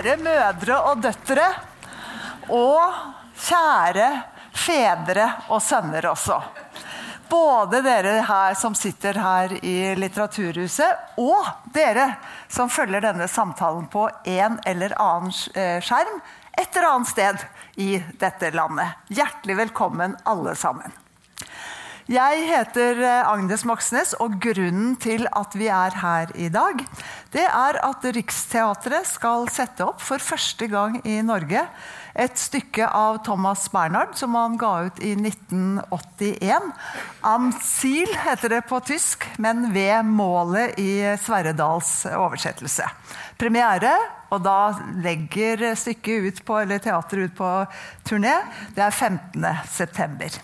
kjære mødre og døtre. Og kjære fedre og sønner også. Både dere her som sitter her i Litteraturhuset, og dere som følger denne samtalen på en eller annen eh, skjerm et eller annet sted i dette landet. Hjertelig velkommen, alle sammen. Jeg heter eh, Agnes Moxnes, og grunnen til at vi er her i dag, det er at Riksteatret skal sette opp for første gang i Norge et stykke av Thomas Bernhard som han ga ut i 1981. 'Am Ziel' heter det på tysk, men ved målet i Sverredals oversettelse. Premiere, og da legger stykket ut på, eller teateret ut på turné, det er 15.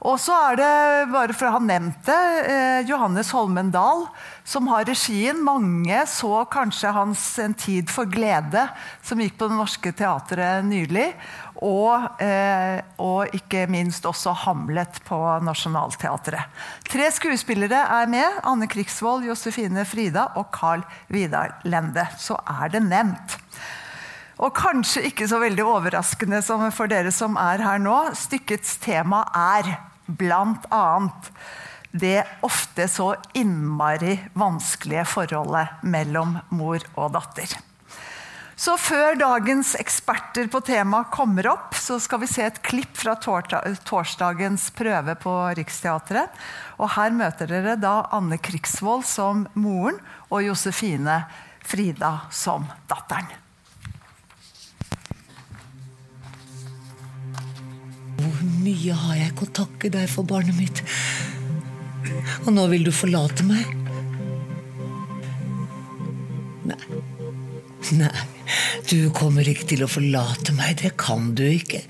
Og så er det, bare for å ha nevnt det, eh, Johannes Holmen Dahl som har regien. Mange så kanskje hans En tid for glede, som gikk på Det Norske Teatret nylig. Og, eh, og ikke minst også Hamlet på Nationaltheatret. Tre skuespillere er med. Anne Krigsvold, Josefine Frida og Carl Vidar Lende. Så er det nevnt. Og kanskje ikke så veldig overraskende for dere som er her nå. Stykkets tema er bl.a. det ofte så innmari vanskelige forholdet mellom mor og datter. Så før dagens eksperter på temaet kommer opp, så skal vi se et klipp fra torsdagens prøve på Riksteatret. Og her møter dere da Anne Krigsvold som moren og Josefine Frida som datteren. Mye har jeg ikke å takke deg for, barnet mitt? Og nå vil du forlate meg? Nei. Nei, du kommer ikke til å forlate meg. Det kan du ikke.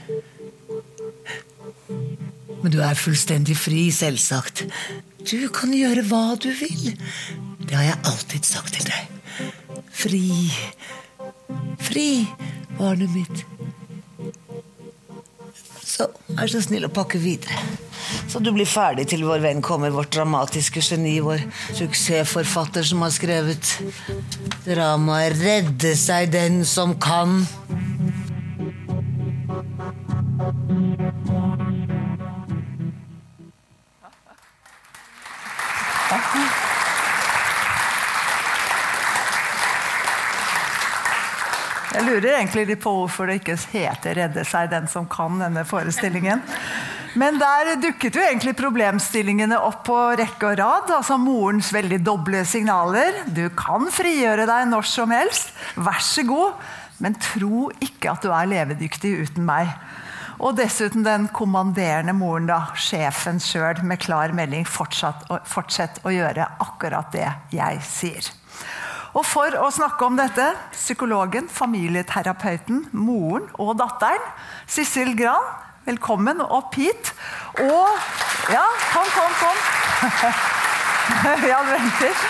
Men du er fullstendig fri, selvsagt. Du kan gjøre hva du vil. Det har jeg alltid sagt til deg. Fri. Fri, barnet mitt. Vær så snill å pakke videre. Så du blir ferdig til vår venn kommer, vårt dramatiske geni, vår suksessforfatter som har skrevet dramaet 'Redde seg den som kan'. Egentlig litt på hvorfor det ikke heter 'Redde seg den som kan', denne forestillingen. Men der dukket jo egentlig problemstillingene opp på rekke og rad. Altså morens veldig doble signaler. Du kan frigjøre deg når som helst. Vær så god. Men tro ikke at du er levedyktig uten meg. Og dessuten den kommanderende moren, da, sjefen sjøl, med klar melding. Fortsett å gjøre akkurat det jeg sier. Og for å snakke om dette, psykologen, familieterapeuten, moren og datteren, Sissel Gran, velkommen opp hit. Og Ja, kom, kom, kom. ja, venter.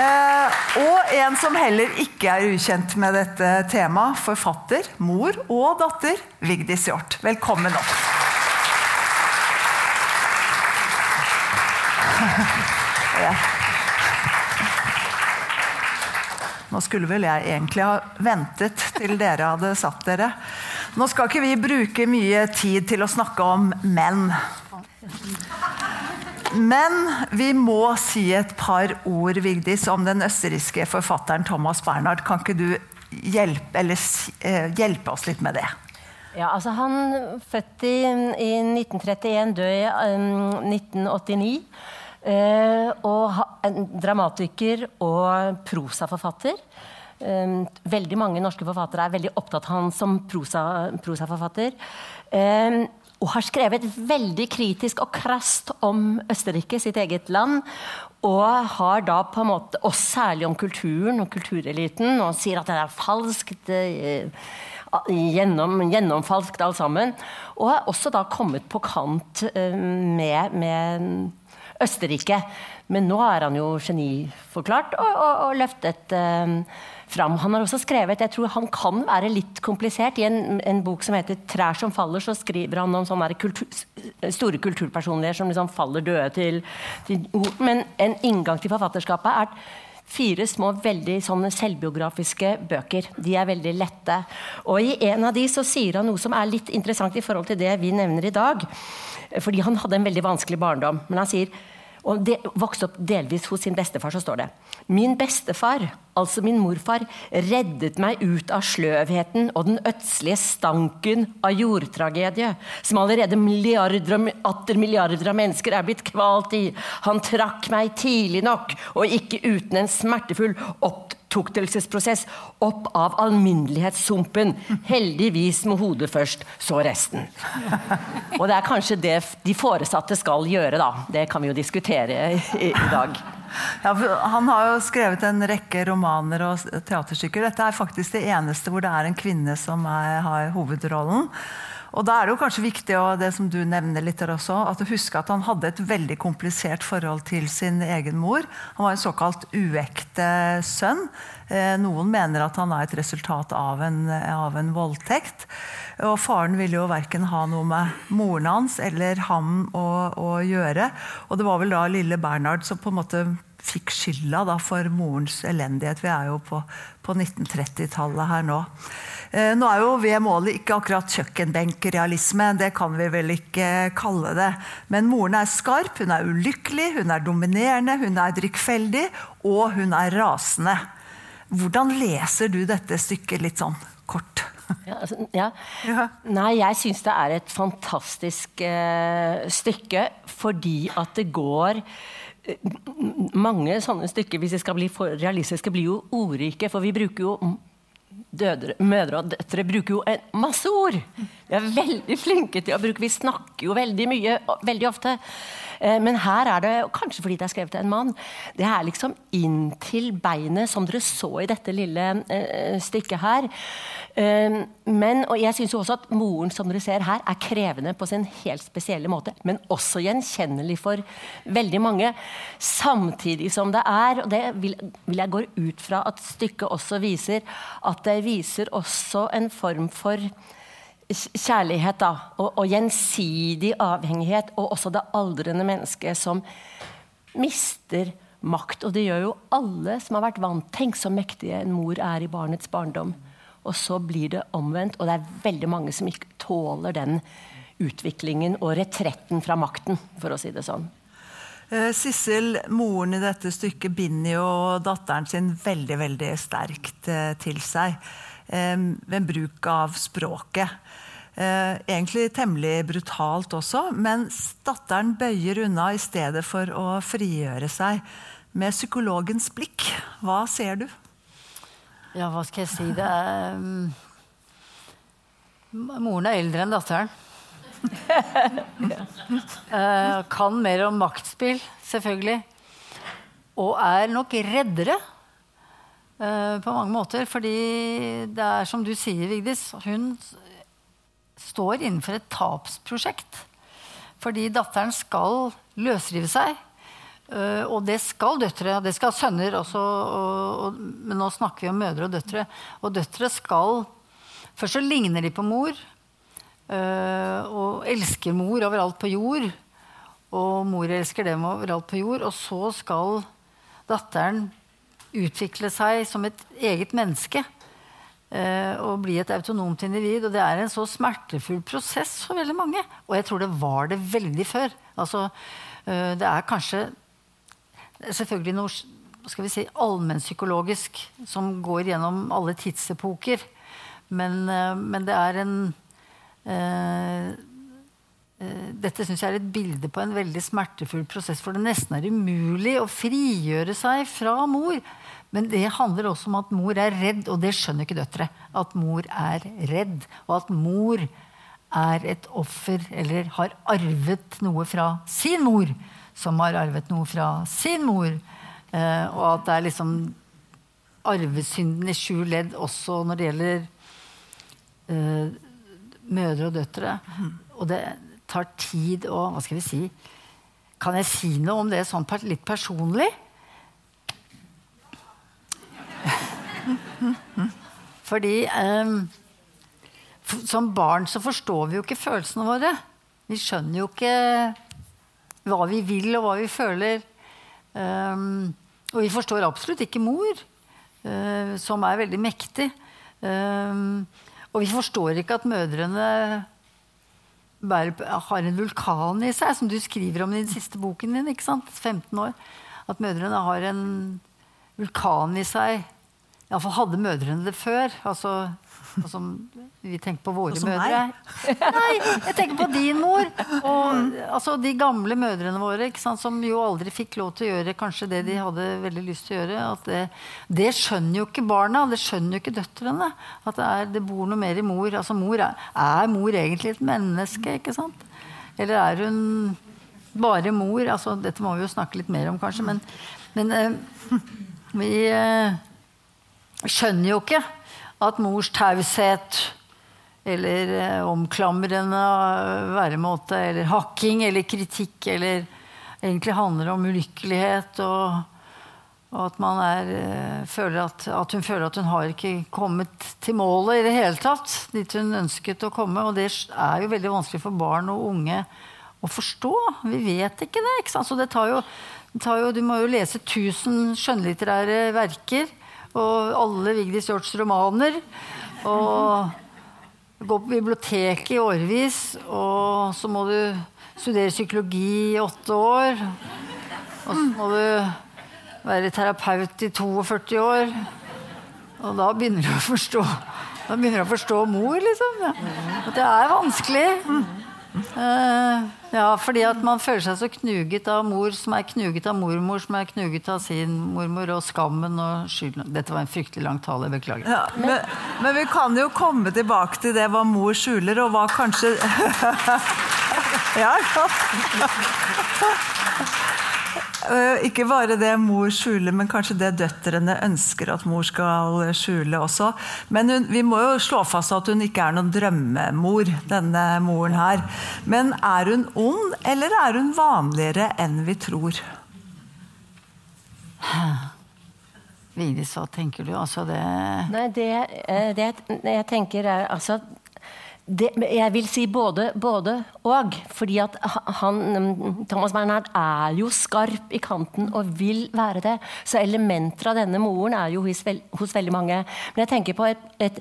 Eh, og en som heller ikke er ukjent med dette temaet, forfatter, mor og datter, Vigdis Hjorth. Velkommen opp. ja. Nå skulle vel jeg egentlig ha ventet til dere hadde satt dere. Nå skal ikke vi bruke mye tid til å snakke om menn. Men vi må si et par ord Vigdis, om den østerrikske forfatteren Thomas Bernhard. Kan ikke du hjelpe, eh, hjelpe oss litt med det? Ja, altså Han født i, i 1931, død i um, 1989. Uh, og en dramatiker og prosaforfatter. Uh, veldig mange norske forfattere er veldig opptatt av han som prosa, prosaforfatter. Uh, og har skrevet veldig kritisk og krast om Østerrike, sitt eget land. Og har da på en måte, og særlig om kulturen og kultureliten, og sier at det er falskt. Gjennom, gjennomfalskt alt sammen. Og har også da kommet på kant med, med Østerrike. Men nå er han jo geniforklart og, og, og løftet eh, fram. Han har også skrevet jeg tror han kan være litt komplisert. I en, en bok som heter 'Trær som faller', så skriver han om sånne kultur, store kulturpersonligheter som liksom faller døde til, til, Men en inngang til forfatterskapet er fire små veldig selvbiografiske bøker. De er veldig lette. Og i en av de så sier han noe som er litt interessant i forhold til det vi nevner i dag. Fordi han hadde en veldig vanskelig barndom. Men han sier og det, vokste opp delvis hos sin bestefar, så står det Min bestefar, altså min morfar, reddet meg ut av sløvheten og den ødslige stanken av jordtragedie, som allerede milliarder og atter milliarder av mennesker er blitt kvalt i. Han trakk meg tidlig nok, og ikke uten en smertefull opp opptuktelsesprosess opp av alminnelighetssumpen. Heldigvis med hodet først, så resten. Og det er kanskje det de foresatte skal gjøre, da. Det kan vi jo diskutere i, i dag. Ja, han har jo skrevet en rekke romaner og teaterstykker. Dette er faktisk det eneste hvor det er en kvinne som er, har hovedrollen. Og da er det jo kanskje viktig og det som du nevner litt der også, at du husker at han hadde et veldig komplisert forhold til sin egen mor. Han var en såkalt uekte sønn. Eh, noen mener at han er et resultat av en, av en voldtekt. Og faren ville jo verken ha noe med moren hans eller ham å, å, gjøre. Og det var vel da lille Bernhard som på en måte fikk skylda da, for morens elendighet. Vi er jo på, på 1930-tallet her nå. Eh, nå er jo ved målet ikke akkurat kjøkkenbenkrealisme, det kan vi vel ikke kalle det. Men moren er skarp, hun er ulykkelig, hun er dominerende, hun er drikkfeldig, og hun er rasende. Hvordan leser du dette stykket litt sånn kort? Ja, altså, ja. Ja. Nei, jeg syns det er et fantastisk eh, stykke fordi at det går Mange sånne stykker, hvis de skal bli for realistiske, blir jo ordrike. For vi bruker jo dødre, mødre og døtre bruker jo en masse ord. Vi er veldig flinke til å bruke Vi snakker jo veldig mye veldig ofte. Eh, men her er det, kanskje fordi det er skrevet av en mann, det er liksom inntil beinet, som dere så i dette lille uh, stykket her. Uh, men, og jeg syns også at moren som dere ser her, er krevende på sin helt spesielle måte. Men også gjenkjennelig for veldig mange. Samtidig som det er, og det vil, vil jeg gå ut fra at stykket også viser, at det viser også en form for kjærlighet da, og, og, gjensidig avhengighet, og også det aldrende mennesket som mister makt. Og det gjør jo alle som har vært vant. Tenk så mektige en mor er i barnets barndom. Og så blir det omvendt, og det er veldig mange som ikke tåler den utviklingen og retretten fra makten, for å si det sånn. Eh, Sissel, moren i dette stykket, binder jo datteren sin veldig veldig sterkt eh, til seg ved bruk av språket. Eh, egentlig temmelig brutalt også, men datteren bøyer unna i stedet for å frigjøre seg. Med psykologens blikk, hva ser du? Ja, hva skal jeg si? Det er um, Moren er eldre enn datteren. uh, kan mer om maktspill, selvfølgelig. Og er nok reddere uh, på mange måter. Fordi det er som du sier, Vigdis, hun står innenfor et tapsprosjekt. Fordi datteren skal løsrive seg. Uh, og det skal døtre, det skal sønner også. Og, og, men nå snakker vi om mødre og døtre. Og døtre skal Først så ligner de på mor. Uh, og elsker mor overalt på jord. Og mor elsker dem overalt på jord. Og så skal datteren utvikle seg som et eget menneske Uh, og bli et autonomt individ. Og det er en så smertefull prosess for veldig mange. Og jeg tror det var det veldig før. Altså, eh, det er kanskje selvfølgelig noe skal vi si, allmennpsykologisk som går gjennom alle tidsepoker. Men, eh, men det er en eh, eh, dette synes jeg er et bilde på en veldig smertefull prosess. For det nesten er umulig å frigjøre seg fra mor. Men det handler også om at mor er redd, og det skjønner ikke døtre. At mor er redd, og at mor er et offer eller har arvet noe fra sin mor, som har arvet noe fra sin mor. Eh, og at det er liksom arvesynden i sju ledd også når det gjelder eh, mødre og døtre. Og det tar tid å Hva skal vi si? Kan jeg si noe om det sånn litt personlig? Fordi um, som barn så forstår vi jo ikke følelsene våre. Vi skjønner jo ikke hva vi vil, og hva vi føler. Um, og vi forstår absolutt ikke mor, uh, som er veldig mektig. Um, og vi forstår ikke at mødrene bærer, har en vulkan i seg, som du skriver om i den siste boken din. ikke sant? 15 år. At mødrene har en vulkan i seg. Iallfall hadde mødrene det før. altså og som vi tenker på våre mødre. Nei, jeg tenker på din mor. Og altså, de gamle mødrene våre sant, som jo aldri fikk lov til å gjøre kanskje det de hadde veldig lyst til å gjøre. Det, det, skjønner jo ikke barna, det skjønner jo ikke døtrene. At det, er, det bor noe mer i mor. Altså, mor er, er, mor egentlig et menneske? ikke sant? Eller er hun bare mor? Altså, dette må vi jo snakke litt mer om, kanskje. Men, men eh, vi eh, skjønner jo ikke at mors taushet eller eh, omklamrende væremåte eller hakking eller kritikk eller egentlig handler om ulykkelighet og, og at er, eh, at, at, hun føler at hun har ikke kommet til målet i det hele tatt. Dit hun ønsket å komme. Og det er jo veldig vanskelig for barn og unge å forstå. Vi vet ikke det. ikke sant? Så det tar jo, det tar jo Du må jo lese 1000 skjønnlitterære verker og alle Vigdis Hjorts romaner. Og gå på biblioteket i årevis. Og så må du studere psykologi i åtte år. Og så må du være terapeut i 42 år. Og da begynner du å forstå da du å forstå mor, liksom. At det er vanskelig. Uh, ja, fordi at man føler seg så knuget av mor som er knuget av mormor, som er knuget av sin mormor, og skammen og skylden Dette var en fryktelig lang tale. Beklager. Ja, men, men, vi kan jo komme tilbake til det hva mor skjuler, og hva kanskje Ja, ja. Eh, ikke bare det mor skjuler, men kanskje det døtrene ønsker at mor skal skjule også. Men hun, vi må jo slå fast at hun ikke er noen drømmemor, denne moren her. Men er hun ond, eller er hun vanligere enn vi tror? Vigdis, hva tenker du? Altså det Nei, det, eh, det jeg tenker er altså det, jeg vil si både, både, og. Fordi at han, Thomas Bernhard er jo skarp i kanten og vil være det. Så elementer av denne moren er jo hos, hos veldig mange. Men jeg tenker på et, et,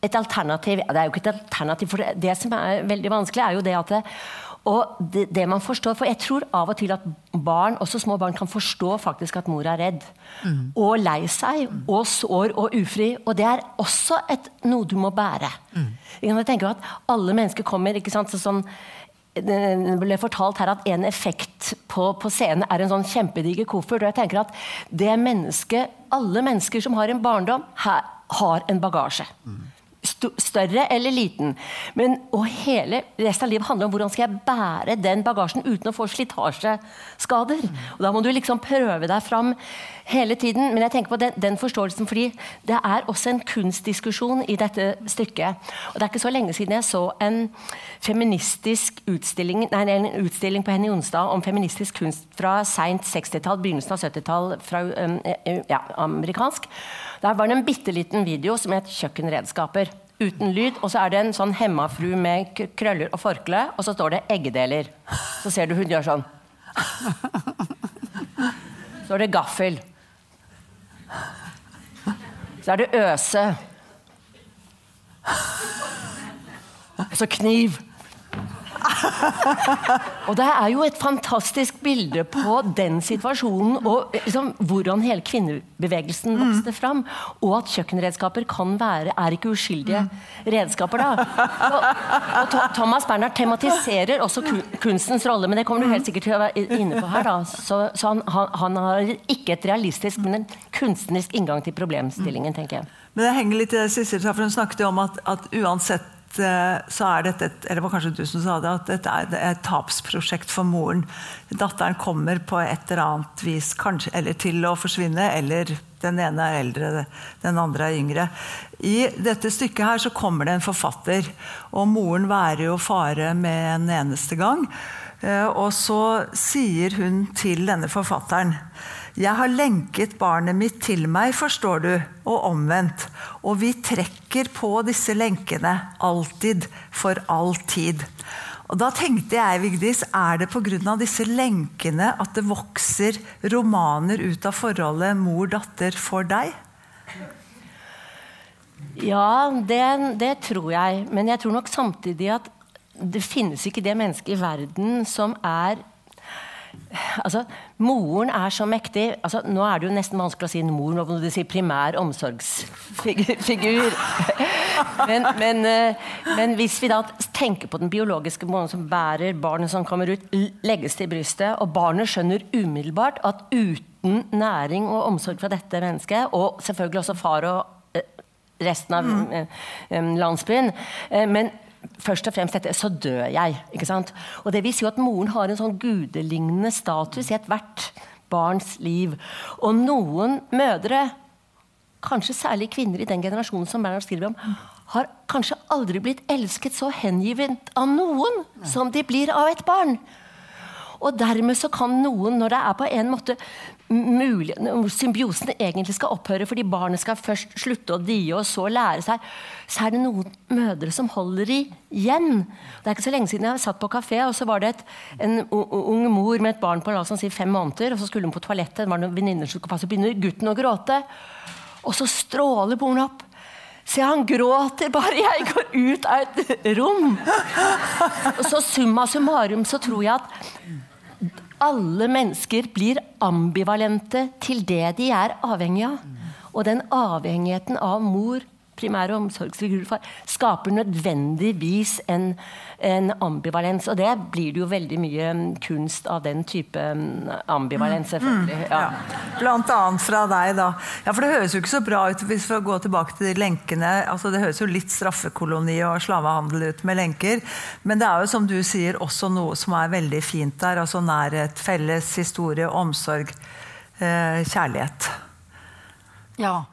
et alternativ Det er jo ikke et alternativ, for det, det som er veldig vanskelig, er jo det at det, og det, det, man forstår, for Jeg tror av og til at barn, også små barn kan forstå faktisk at mor er redd. Mm. Og lei seg, mm. og sår og ufri. Og det er også et, noe du må bære. Mm. Jeg tenker at alle mennesker kommer ikke sant, så sånn, det ble fortalt her at en effekt på, på, scenen er en sånn kjempediger koffert. Og jeg tenker at det mennesket, alle mennesker som har en barndom, her, har en bagasje. Mm større eller liten. Men, og hele resten av livet handler om hvordan skal jeg bære den bagasjen uten å få slitasjeskader. Og Da må du liksom prøve deg fram hele tiden. Men jeg tenker på den, den, forståelsen fordi det er også en kunstdiskusjon i dette stykket. Og Det er ikke så lenge siden jeg så en feministisk utstilling, nei, en utstilling på Henny Jonstad om feministisk kunst fra seint 60-tall, begynnelsen av 70-tall, fra um, ja, amerikansk. Der var det en bitte liten video som het 'Kjøkkenredskaper'. Uten lyd. Og så er det en sånn hemmafru med krøller og forkle, og så står det 'eggedeler'. Så ser du hun gjør sånn. Så er det gaffel. Så er det øse. Så kniv. og det er jo et fantastisk bilde på den situasjonen og liksom, hvordan hele kvinnebevegelsen mm. vokste fram. Og at kjøkkenredskaper kan være, er ikke uskyldige mm. redskaper. da. Og, og Thomas Bernhard tematiserer også kunstens rolle, men det kommer du helt sikkert til å være inne på her. da. Så, så han, han, han, har ikke et realistisk, men en kunstnerisk inngang til problemstillingen, tenker jeg. Men det henger litt i det siste, for Hun snakket jo om at, at uansett Eh, så er dette et, eller var kanskje du som sa det, at dette er et tapsprosjekt for moren. Datteren kommer på et eller annet vis kanskje, eller til å forsvinne, eller den ene er eldre, den andre er yngre. I dette stykket her så kommer det en forfatter, og moren værer jo fare med en eneste gang. Eh, og så sier hun til denne forfatteren jeg har lenket barnet mitt til meg, forstår du, og omvendt. Og vi trekker på disse lenkene alltid, for all tid. Og da tenkte jeg, Vigdis, er det pga. disse lenkene at det vokser romaner ut av forholdet mor-datter for deg? Ja, det, det, tror jeg. Men jeg tror nok samtidig at det finnes ikke det mennesket i verden som er Altså, Moren er så mektig altså, Nå er det jo nesten vanskelig å si mor når du sier primær omsorgsfigur. men, men, eh, men, hvis vi da tenker på den biologiske moren som bærer barnet som kommer ut, legges til brystet, og barnet skjønner umiddelbart at uten næring og omsorg fra dette mennesket, og selvfølgelig også far og eh, resten av mm. landsbyen men først og fremst dette, så dør jeg. ikke sant? Og det vil si at Moren har en sånn gudelignende status i ethvert barns liv. Og noen mødre, kanskje særlig kvinner i den generasjonen som Bernhard skriver om, har kanskje aldri blitt elsket så hengivent av noen som de blir av et barn. Og dermed så kan noen, når det er på en måte mulig, symbiosen egentlig skal opphøre fordi barnet skal først slutte å die og så lære seg, så er det noen mødre som holder igjen. Det er ikke så lenge siden jeg satt på kafé, og så var det et, en ung mor med et barn på la oss si, fem måneder, og så skulle hun på toalettet, det var noen venninner som skulle passe, og begynner gutten å gråte. Og så stråler moren opp. Se, han gråter bare jeg går ut av et rom! Og så summa summarum så tror jeg at alle mennesker blir ambivalente til det de er avhengig av. Og den avhengigheten av mor primære omsorgsfigurer skaper nødvendigvis en, en, ambivalens. Og det blir det jo veldig mye mm, kunst av den type mm, ambivalens, mm. selvfølgelig. Ja. Ja. Blant annet fra deg, da. Ja, For det høres jo ikke så bra ut hvis vi går tilbake til de lenkene. altså Det høres jo litt straffekoloni og slavehandel ut med lenker. Men det er jo som du sier også noe som er veldig fint der. altså Nærhet, felles historie, omsorg, eh, kjærlighet. Ja.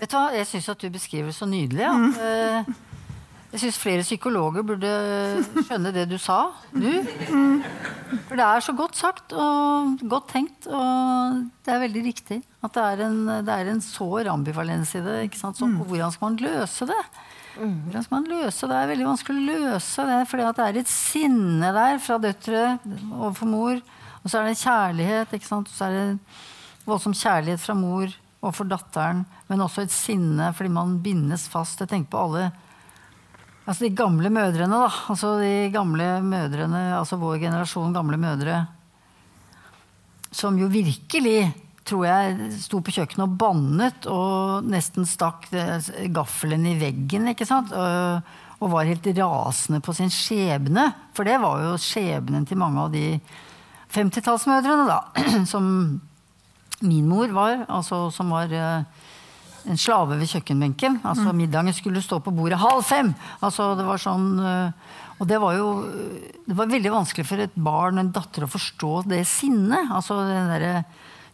Vet du hva, Jeg syns at du beskriver det så nydelig. Ja. Mm. Eh, jeg syns flere psykologer burde skjønne det du sa. nå. Mm. For det er så godt sagt og godt tenkt. Og det er veldig riktig at det er en, det er en sår ambivalens i det. ikke sant? Så, mm. hvordan skal man løse det? Hvordan skal man løse det? Er veldig vanskelig å løse det. fordi det er et sinne der fra døtre overfor mor. Og så er det kjærlighet. ikke sant? Og så er det voldsom kjærlighet fra mor og for datteren, men også et sinne fordi man bindes fast. Jeg tenker på alle altså de gamle mødrene, da. Altså de gamle mødrene, altså vår generasjon gamle mødre. Som jo virkelig, tror jeg, sto på kjøkkenet og bannet og nesten stakk gaffelen i veggen, ikke sant. Og, og var helt rasende på sin skjebne. For det var jo skjebnen til mange av de 50-tallsmødrene, da. Som min mor var, altså, som var uh, en slave ved kjøkkenbenken. Altså mm. Middagen skulle stå på bordet halv fem! Altså, det var sånn, uh, og det var jo det var veldig vanskelig for et barn og en datter å forstå det sinnet. Altså, den der,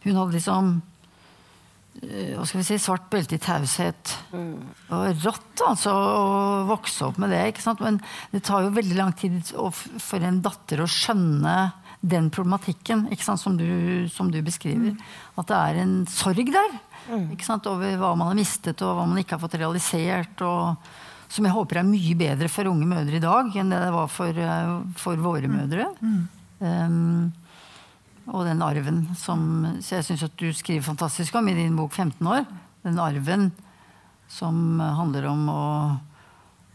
hun hadde liksom uh, hva skal vi si, svart belte i taushet. Mm. Og rått altså, å vokse opp med det. ikke sant? Men det tar jo veldig lang tid for en datter å skjønne den problematikken som du, som, du, beskriver. Mm. At det er en sorg der. Over hva man har mistet og hva man ikke har fått realisert. Og, som jeg håper er mye bedre for unge mødre i dag enn det det var for, eh, for våre mm. mødre. Um, og den arven som jeg syns du skriver fantastisk om i din bok 15 år. Den arven som handler om å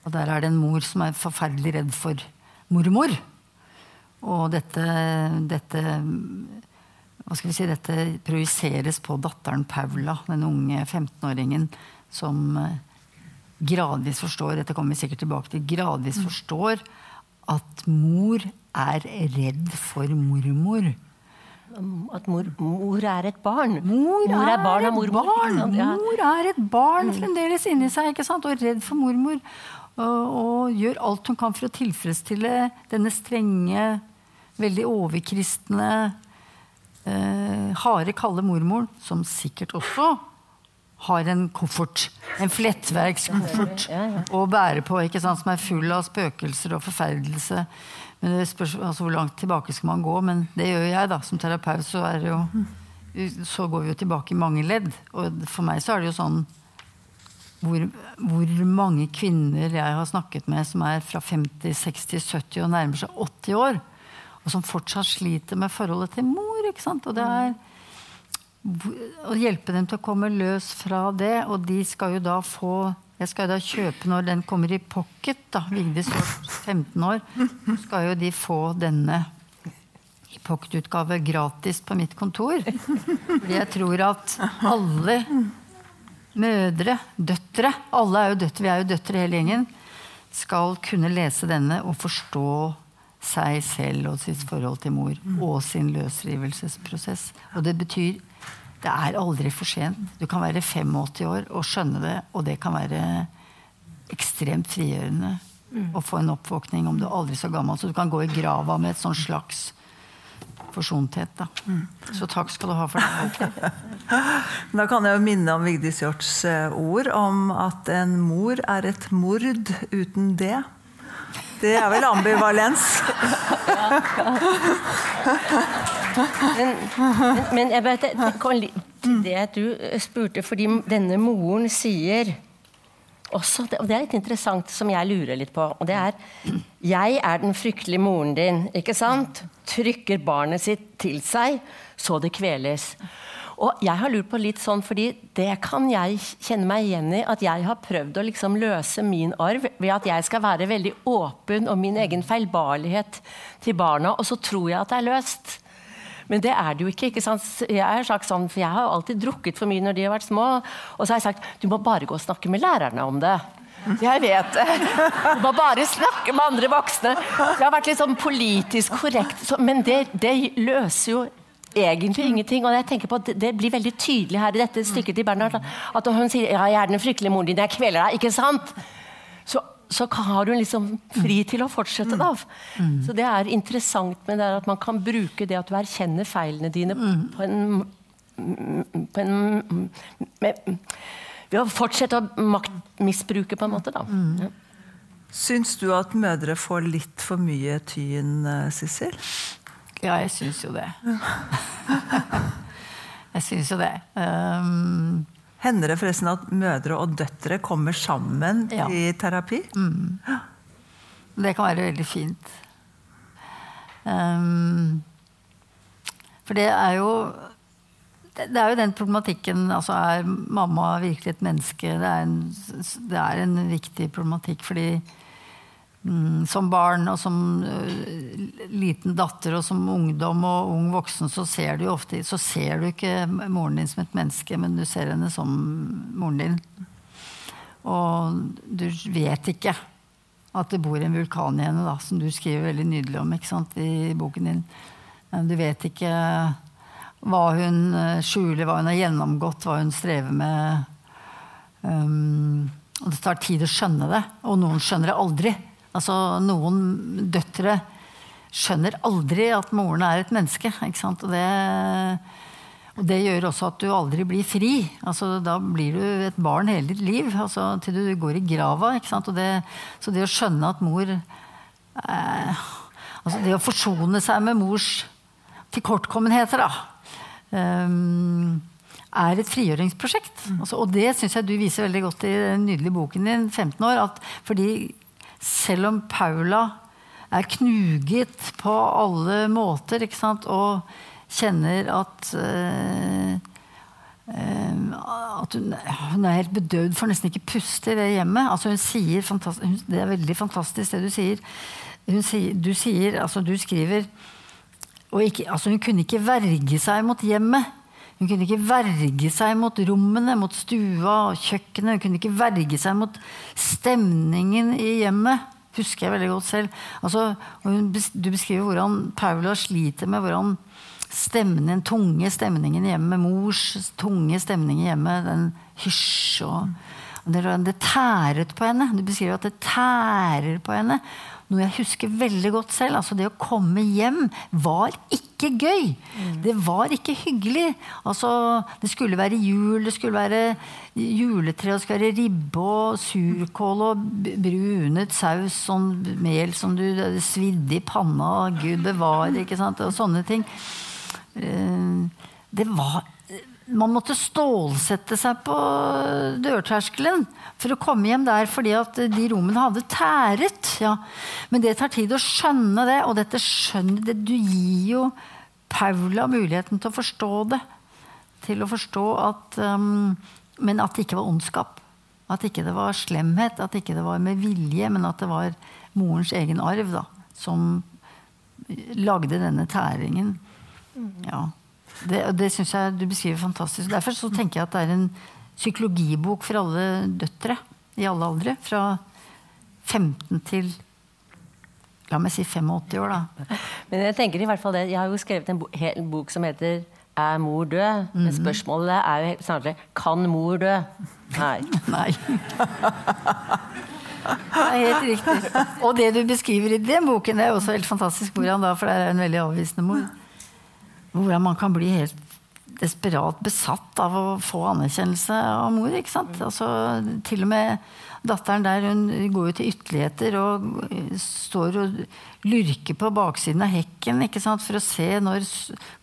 Og der er det en mor som er forferdelig redd for mormor. Og dette, dette hva skal vi si, dette projiseres på datteren Paula, den unge 15-åringen som eh, gradvis forstår dette kommer vi sikkert tilbake til, gradvis mm. forstår at mor er redd for mormor. At mor, mor er et barn? Mor, mor er, barn av mormor. Barn. Mor er et barn mm. fremdeles inni seg ikke sant? og redd for mormor. Og, og gjør alt hun kan for å tilfredsstille denne strenge veldig overkristne, eh, harde, kalde mormoren, som sikkert også har en koffert. En flettverkskoffert å bære på, ikke sant, som er full av spøkelser og forferdelse. Men det spørs altså, Hvor langt tilbake skal man gå? Men det gjør jeg, da. Som terapeut så, jo, så går vi jo tilbake i mange ledd. Og for meg så er det jo sånn hvor, hvor mange kvinner jeg har snakket med som er fra 50, 60, 70 og nærmer seg 80 år, og som fortsatt sliter med forholdet til mor. ikke sant? Og det er å hjelpe dem til å komme løs fra det, og de skal jo da få jeg skal jo da kjøpe når den kommer i pocket, da, Vigdis 15 år, skal jo de få denne i pocketutgave gratis på mitt kontor. Fordi jeg tror at alle mødre, døtre, alle er jo døtre, vi er jo døtre hele gjengen, skal kunne lese denne og forstå seg selv og sitt forhold til mor og sin løsrivelsesprosess. Og det betyr det er aldri for sent. Du kan være 85 år og skjønne det, og det kan være ekstremt frigjørende å få en oppvåkning om du er aldri så gammel. Så du kan gå i grava med et sånn slags forsonthet. Da. Så takk skal du ha for det. Da kan jeg jo minne om Vigdis Hjorts eh, ord om at en mor er et mord uten det. Det er vel ambivalens? Men, men, men jeg bare til det du spurte, fordi denne moren sier også, og Det er litt interessant, som jeg lurer litt på. og det er Jeg er den fryktelige moren din. ikke sant? Trykker barnet sitt til seg så det kveles. Og jeg har lurt på litt sånn, fordi det kan jeg kjenne meg igjen i. At jeg har prøvd å liksom løse min arv ved at jeg skal være veldig åpen om min egen feilbarlighet til barna, og så tror jeg at det er løst. Men det er det jo ikke. ikke sant? Jeg har sagt sånn, for jeg har alltid drukket for mye når de har vært små. Og så har jeg sagt du må bare gå og snakke med lærerne om det. Jeg vet det. Du må bare snakke med andre voksne. Det har vært litt sånn politisk korrekt, men det, det løser jo egentlig ingenting. Og jeg tenker på at Det blir veldig tydelig her i dette stykket til Bernhard at hun sier ja, 'jeg er den fryktelige moren din, jeg kveler deg', ikke sant? Så så har hun liksom fri til å fortsette. da. Mm. Så det er interessant med det at man kan bruke det at du erkjenner feilene dine mm. på en, på en med, Ved å fortsette å maktmisbruke, på en måte. da. Mm. Ja. Syns du at mødre får litt for mye tyn, eh, Sissel? Ja, jeg syns jo det. jeg syns jo det. Um, Hender det forresten at mødre og døtre kommer sammen ja. i terapi? Mm. Det kan være veldig fint. Um, for det er jo det er jo den problematikken altså Er mamma virkelig et menneske? Det er en, det er en viktig problematikk. fordi som barn og som uh, liten datter og som ungdom og ung voksen, så ser du ofte så ser du ikke moren din som et menneske, men du ser henne som moren din. Og du vet ikke at det bor en vulkan i henne, da, som du skriver veldig nydelig om sant, i boken din. Du vet ikke hva hun uh, skjuler, hva hun har gjennomgått, hva hun strever med. Um, og det tar tid å skjønne det, og noen skjønner det aldri. Altså, noen døtre skjønner aldri at moren er et menneske. Og det, og, det, gjør også at du aldri blir fri. Altså, da blir du et barn hele ditt liv, altså, til du går i grava. ikke Det, så det å skjønne at mor eh, altså Det å forsone seg med mors tilkortkommenheter, da. Um, er et frigjøringsprosjekt. Altså, og det syns jeg du viser veldig godt i den nydelige boken din, 15 år. At fordi selv om Paula er knuget på alle måter og kjenner at eh, at hun, hun, er helt bedøvd, får nesten ikke puste i det hjemmet. Altså hun sier, Det er veldig fantastisk, det du sier. sier du sier, altså du skriver ikke, altså Hun kunne ikke verge seg mot hjemmet. Hun kunne ikke verge seg mot rommene, mot stua og kjøkkenet. Hun kunne ikke verge seg mot stemningen i hjemmet. Husker jeg veldig godt selv. Altså, du beskriver hvordan Paula sliter med hvordan stemningen, tunge stemningen i hjemmet, mors tunge stemning i hjemmet, den hysj og det, det tæret på henne. Du beskriver at det tærer på henne. Noe jeg husker veldig godt selv. altså Det å komme hjem var ikke gøy. Mm. Det var ikke hyggelig. Altså, det skulle være jul, det skulle være juletre, det skulle være ribbe og surkål og brunet saus, sånn mel som du svidde i panna, gud bevare, ikke sant, og sånne ting. Eh, det var man måtte stålsette seg på dørterskelen for å komme hjem der fordi at de rommene hadde tæret. Ja. Men det tar tid å skjønne det, og dette skjønner det, Du gir jo Paula muligheten til å forstå det. Til å forstå at um, Men at det ikke var ondskap. At ikke det var slemhet, at ikke det var med vilje, men at det var morens egen arv da, som lagde denne tæringen. Ja. Det, det syns jeg du beskriver fantastisk. Derfor så tenker jeg at det er en psykologibok for alle døtre i alle aldre. Fra 15 til la meg si 85 år, da. Men jeg tenker i hvert fall det, jeg har jo skrevet en, bo hel bok som heter 'Er mor død?' Men Mhm. spørsmålet er jo snarere 'Kan mor dø?' Nei. Nei. Det er helt riktig. Og det du beskriver i den boken, det er også helt fantastisk. Hvordan da, For det er en veldig avvisende mor. Hvordan man kan bli helt desperat besatt av å få anerkjennelse av mor. ikke sant? Altså, til og med datteren der hun går jo til ytterligheter og står og lurker på baksiden av hekken ikke sant? for å se når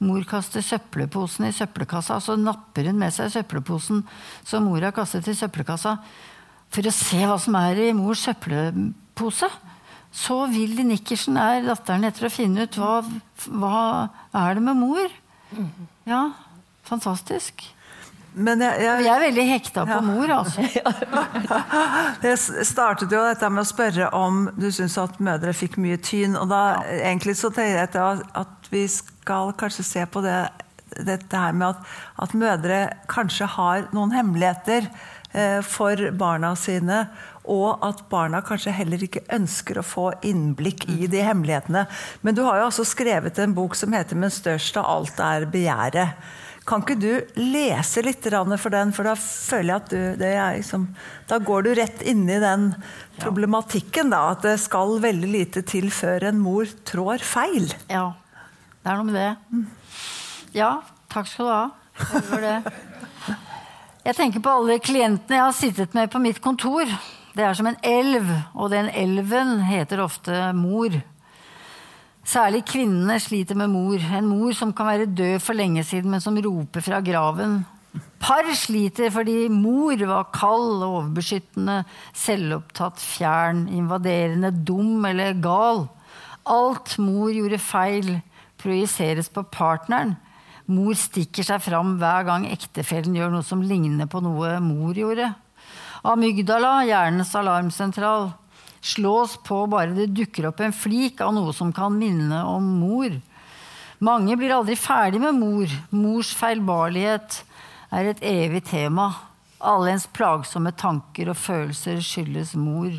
mor kaster søppelposen i søppelkassa. Så napper hun med seg søppelposen som mor har kastet i søppelkassa, for å se hva som er i mors søppelpose. Så Willy nikkersen er datteren etter å finne ut hva, hva er det med mor. Ja, fantastisk. Men jeg, jeg, jeg er veldig hekta på Ja. mor, altså. jeg startet jo dette med å spørre om du syns at mødre fikk mye tyn. Og da egentlig så tenker jeg at, at vi skal kanskje se på det, dette her med at, at mødre kanskje har noen hemmeligheter eh, for barna sine. Og at barna kanskje heller ikke ønsker å få innblikk i de hemmelighetene. Men du har jo også skrevet en bok som heter 'Men størst av alt er begjæret'. Kan ikke du lese litt for den, for da føler jeg at du det er liksom, Da går du rett inn i den problematikken, da. At det skal veldig lite til før en mor trår feil. Ja, det er noe med det. Ja, takk skal du ha. Jeg tenker på alle klientene jeg har sittet med på mitt kontor. Det er som en elv, og den elven heter ofte mor. Særlig kvinnene sliter med mor. En mor som kan være død for lenge siden, men som roper fra graven. Par sliter fordi mor var kald, overbeskyttende, selvopptatt, fjern, invaderende, dum eller gal. Alt mor gjorde feil, projiseres på partneren. Mor stikker seg fram hver gang ektefellen gjør noe som ligner på noe mor gjorde. Amygdala, hjernens alarmsentral, slås på bare det dukker opp en flik av noe som kan minne om mor. Mange blir aldri ferdig med mor. Mors feilbarlighet er et evig tema. Alle ens plagsomme tanker og følelser skyldes mor.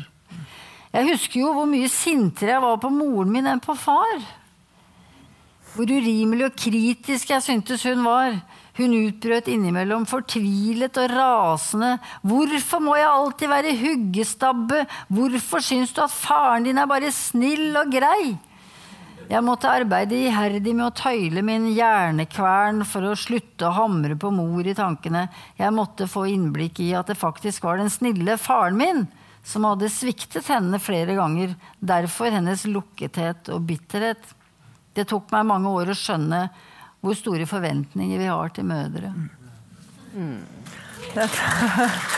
Jeg husker jo hvor mye sintere jeg var på moren min enn på far. Hvor urimelig og kritisk jeg syntes hun var. Hun utbrøt innimellom fortvilet og rasende. Hvorfor må jeg alltid være huggestabbe? Hvorfor syns du at faren din er bare snill og grei? Jeg måtte arbeide iherdig med å tøyle min hjernekvern for å slutte å hamre på mor i tankene. Jeg måtte få innblikk i at det faktisk var den snille faren min som hadde sviktet henne flere ganger. Derfor hennes lukkethet og bitterhet. Det tok meg mange år å skjønne hvor store forventninger vi har til mødre.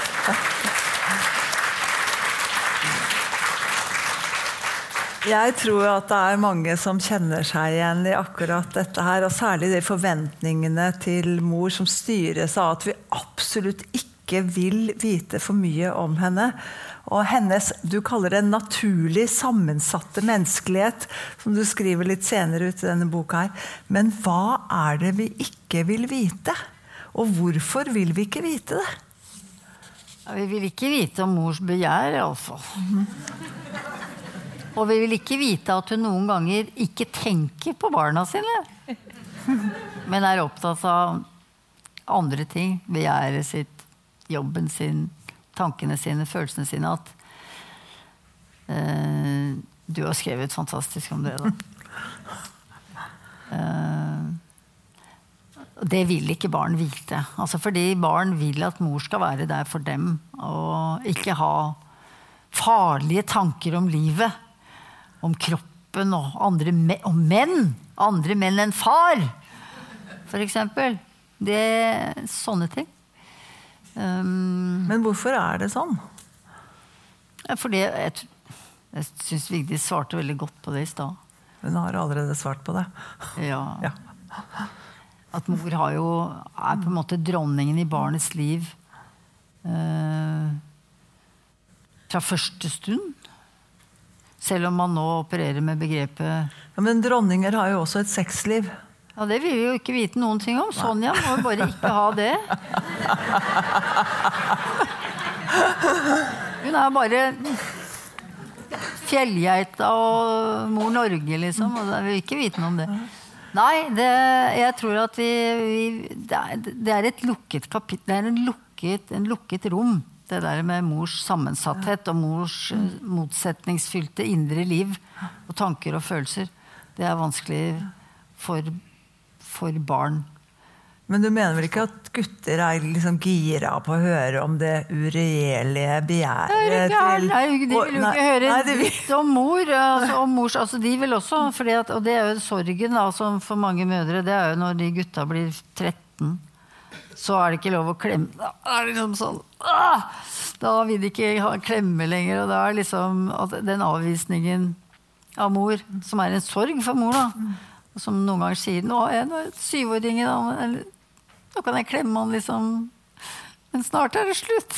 Jeg tror at det er mange som kjenner seg igjen i akkurat dette her. Og særlig de forventningene til mor som styres av at vi absolutt ikke vil vite for mye om henne. Og hennes du kaller det naturlig sammensatte menneskelighet, som du skriver litt senere ut i denne boka her. Men hva er det vi ikke vil vite? Og hvorfor vil vi ikke vite det? Ja, vi vil ikke vite om mors begjær, iallfall. Og vi vil ikke vite at hun noen ganger ikke tenker på barna sine. Men er opptatt av andre ting. Begjæret sitt, jobben sin, tankene sine, følelsene sine. At uh, Du har skrevet fantastisk om det, da. Uh, det vil ikke barn vite. Altså fordi barn vil at mor skal være der for dem. Og ikke ha farlige tanker om livet. Om kroppen og andre me om menn. Andre menn enn far. Det, sånne ting. Um, Men hvorfor er det sånn? fordi jeg, jeg syns Vigdis svarte veldig godt på det i stad. Hun har allerede svart på det. Ja. Ja. At mor har jo, er på en måte dronningen i barnets liv eh, fra første stund. Selv om man nå opererer med begrepet Ja, men dronninger har jo også et sexliv. Ja, det vil vi jo ikke vite noen ting om. Sonja må jo bare ikke ha det. Hun er bare fjellgeita og mor Norge, liksom. Og jeg vil ikke vite noe om det. Nei, det, jeg tror at vi, vi det, er, det er et lukket kapittel. Det er en lukket, en lukket rom. Det der med mors sammensatthet og mors eh, motsetningsfylte indre liv og tanker og følelser. Det er vanskelig for, for barn. Men du mener vel ikke at gutter er liksom gira på å høre om det uregjerlige begjæret til nei, de vil jo ikke høre nei, dritt om mor. Altså, om mors, altså, de vil også, fordi at, og det er jo sorgen som for mange mødre. Det er jo når de gutta blir 13, så er det ikke lov å klemme. Da er det liksom sånn ah! Da vil de ikke ha klemme lenger. Og da er liksom den avvisningen av mor, som er en sorg for mor, da. Og som noen ganger sier 'Nå er jeg syvåringen, da', eller 'Nå kan jeg klemme han', liksom. Men snart er det slutt.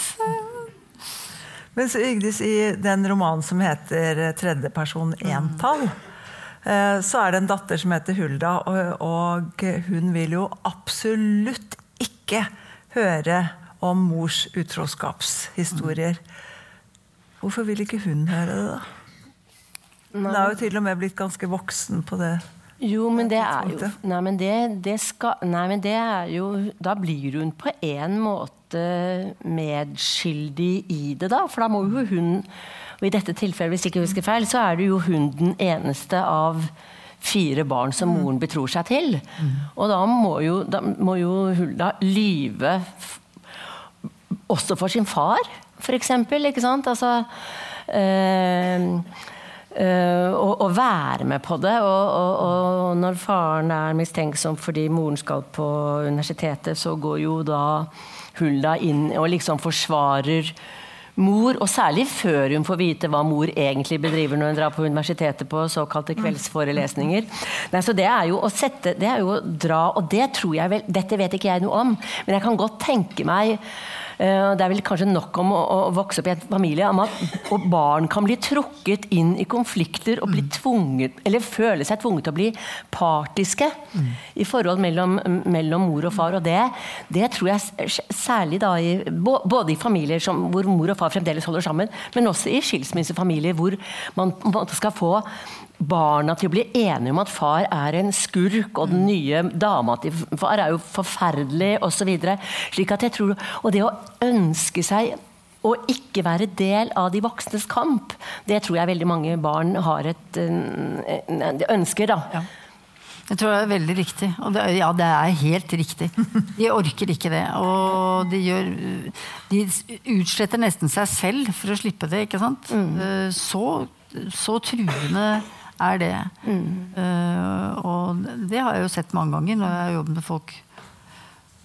Mens Vigdis, i den romanen som heter 'Tredjeperson entall', eh, så er det en datter som heter Hulda, og, og hun vil jo absolutt ikke høre om mors utroskapshistorier. Hvorfor vil ikke hun høre det, da? Hun er jo til og med blitt ganske voksen på det. Jo, men det er jo. Nei, men det, det skal Nei, men det er jo Da blir hun på en måte medskyldig i det, da. For da må jo hun Og i dette tilfellet, hvis jeg ikke husker feil, så er det jo hun den eneste av fire barn som moren betror seg til. Og da må jo, da må jo Hulda lyve også for sin far, for eksempel. Ikke sant? Altså eh, eh, og, være med på det. Og, og, og når faren er mistenksom fordi moren skal på universitetet, så går jo da Hulda inn og liksom forsvarer mor, og særlig før hun får vite hva mor egentlig bedriver når hun drar på universitetet på såkalte kveldsforelesninger. Nei, så det er jo å sette Det er jo å dra Og det tror jeg vel Dette vet ikke jeg noe om, men jeg kan godt tenke meg det er vel kanskje nok om å, å vokse opp i en familie om at og barn kan bli trukket inn i konflikter og bli tvunget, eller føle seg tvunget til å bli partiske i forhold mellom, mellom mor og far. Og det, det tror jeg særlig da i, både i familier som, hvor mor og far fremdeles holder sammen, men også i skilsmissefamilier hvor man man skal få barna til å bli enige om at far er en skurk, og den nye dama til far er jo forferdelig, osv. Slik at jeg tror Og det å ønske seg å ikke være del av de voksnes kamp, det tror jeg veldig mange barn har et eh, eh, ønsker, da. Jeg tror det er veldig riktig. Og det, ja, det er helt riktig. De orker ikke det. Og de, gjør, de utsletter nesten seg selv for å slippe det, ikke sant? Mm. Så, så truende er det. Eh, og det har jeg jo sett mange ganger når jeg har jobbet med folk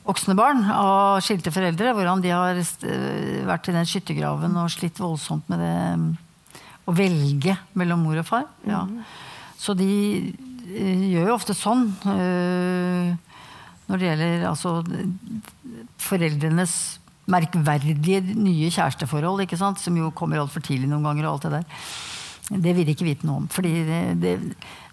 voksne barn av skilte foreldre, hvordan de har eh, vært i den skyttergraven og slitt voldsomt med det mm, å velge mellom mor og far. Ja. Så de eh, gjør jo ofte sånn når det gjelder altså foreldrenes merkverdige nye kjæresteforhold, som jo kommer altfor tidlig noen ganger. og alt Det der. Det vil de ikke vite noe om. fordi det, det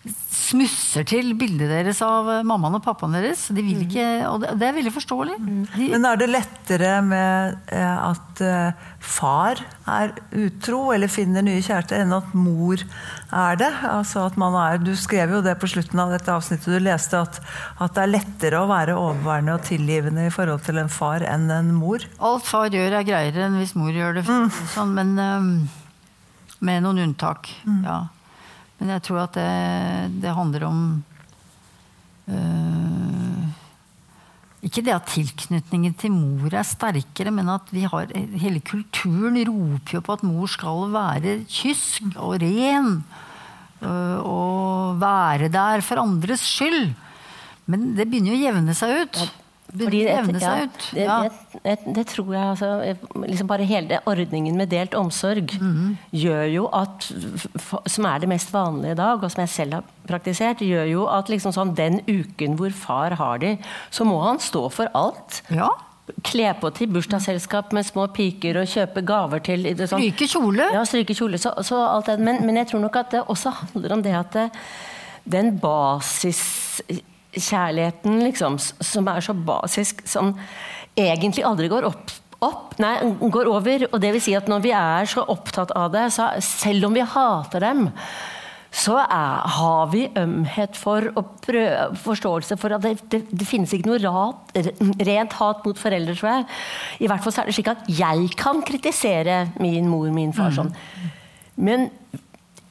smusser til bildet deres av mammaen og pappaen deres. De vil ikke, og det, er veldig forståelig. De, Men er det lettere med eh, at eh, far er utro eller finner nye kjærester, enn at mor er det? Altså at man er, du skrev jo det på slutten av dette avsnittet du leste, at, at det er lettere å være overværende og tilgivende i forhold til en far enn en mor. alt far gjør er greiere enn hvis mor gjør det. Sånn, men med noen unntak. Ja. Men jeg tror at det, det handler om øh, Ikke det at tilknytningen til mor er sterkere, men at vi har hele kulturen roper jo på at mor skal være kysk og ren. øh, og være der for andres skyld. Men det begynner jo å jevne seg ut. Fordi Det et- seg ut. Det, Ja. det, det, det tror jeg altså, liksom Bare hele ordningen med delt omsorg Mhm. gjør jo at Som er det mest vanlige i dag, og som jeg selv har praktisert, gjør jo at liksom sånn, den uken hvor far har de, så må han stå for alt. Ja. Kle på til bursdagsselskap med små piker og kjøpe gaver til sånn. Stryke kjole. Ja, stryke kjole. Så, så alt det. Men, men jeg tror nok at det også handler om det at det, den basiskjærligheten, liksom, som er så basisk, som egentlig aldri går opp, opp nei, går over. Og det vil si at når vi er så opptatt av det, så selv om vi hater dem, så er, har vi ømhet for og prøv, forståelse for at det, det, det finnes ikke noe rat, rent hat mot foreldre, tror jeg. I hvert fall så er det slik at jeg kan kritisere min mor, min far sånn. Men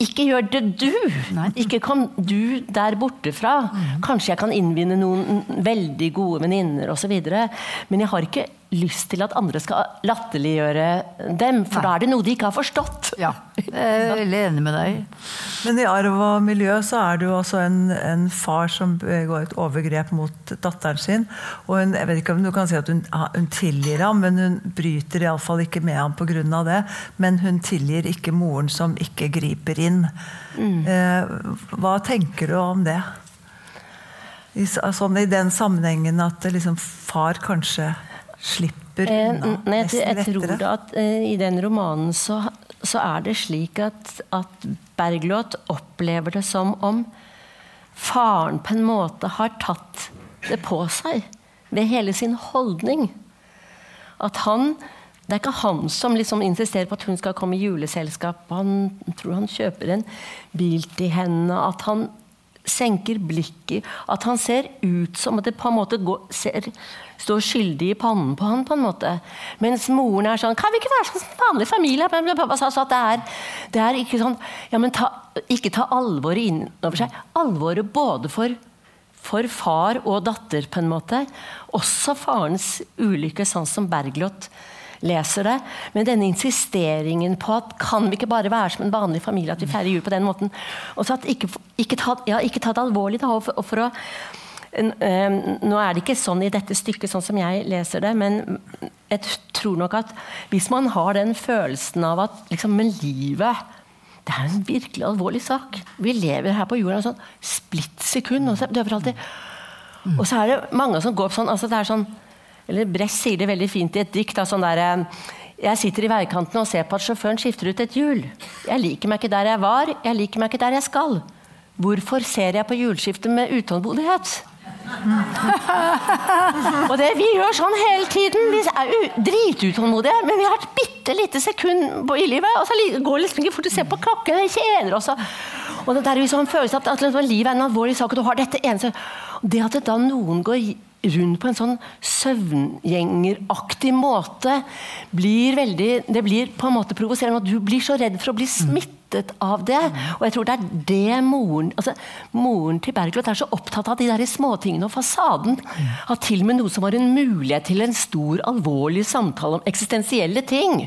ikke gjør det du! Ikke kom du der borte fra. Kanskje jeg kan innvinne noen veldig gode venninner osv. Men jeg har ikke lyst til at andre skal latterliggjøre dem, for da er det noe de ikke har forstått. Ja, jeg er veldig enig med deg. Men i arv og miljø så er det jo også en, en far som begår et overgrep mot datteren sin. Og hun, jeg vet ikke om du kan si at hun, hun tilgir ham, men hun bryter iallfall ikke med ham pga. det. Men hun tilgir ikke moren som ikke griper inn. Eh, hva tenker du om det? I, sånn, I den sammenhengen at liksom, far kanskje slipper Eh, unna nei, jeg, nesten jeg tror da at eh, i den romanen så, så er det slik at, at Bergljot opplever det som om faren på en måte har tatt det på seg ved hele sin holdning. At han Det er ikke han som liksom insisterer på at hun skal komme i juleselskap. Han tror han kjøper en bil til henne. At han senker blikket. At han ser ut som at det på en måte går, ser, står skyldig i pannen på han på en måte. Mens moren er sånn Kan vi ikke være sånn som vanlig familie? Så det er, det er ikke sånn ja, men ta, Ikke ta alvoret inn over seg. Alvoret både for for far og datter, på en måte. Også farens ulykke, sånn som Bergljot leser det. Men denne insisteringen på at kan vi ikke bare være som en vanlig familie, at vi feirer jul på den måten. Og så at ikke, ikke, ta, ja, ikke ta det alvorlig, da. Og for, og for å nå er det ikke sånn i dette stykket, sånn som jeg leser det, men jeg tror nok at hvis man har den følelsen av at liksom, med livet det er en virkelig alvorlig sak. Vi lever her på jorda en sånn splitt sekund. Og så, alltid. og så er det mange som går opp sånn altså det er sånn, eller Bress sier det veldig fint i et dikt. Da, sånn der, eh, jeg sitter i veikanten og ser på at sjåføren skifter ut et hjul. Jeg liker meg ikke der jeg var, jeg liker meg ikke der jeg skal. Hvorfor ser jeg på hjulskiftet med utålmodighet? og det vi gjør sånn hele tiden. Vi er dritutålmodige, men vi har et bitte lite sekund på, i livet, og så går det liksom ikke fort å se på klokken. Vi kjeder også. og- det der er jo sånn følelse av at, at liksom, livet er en alvorlig sak, og du har dette eneste Det at det da noen går rundt på en sånn søvngjengeraktig måte, blir veldig Det blir på en måte provoserende. Og du blir så redd for å bli smittet av det. Og jeg tror det er det moren altså, Moren til Bergljot er så opptatt av de der småtingene og fasaden. Har til og med noe som var en mulighet til en stor, alvorlig samtale om eksistensielle ting.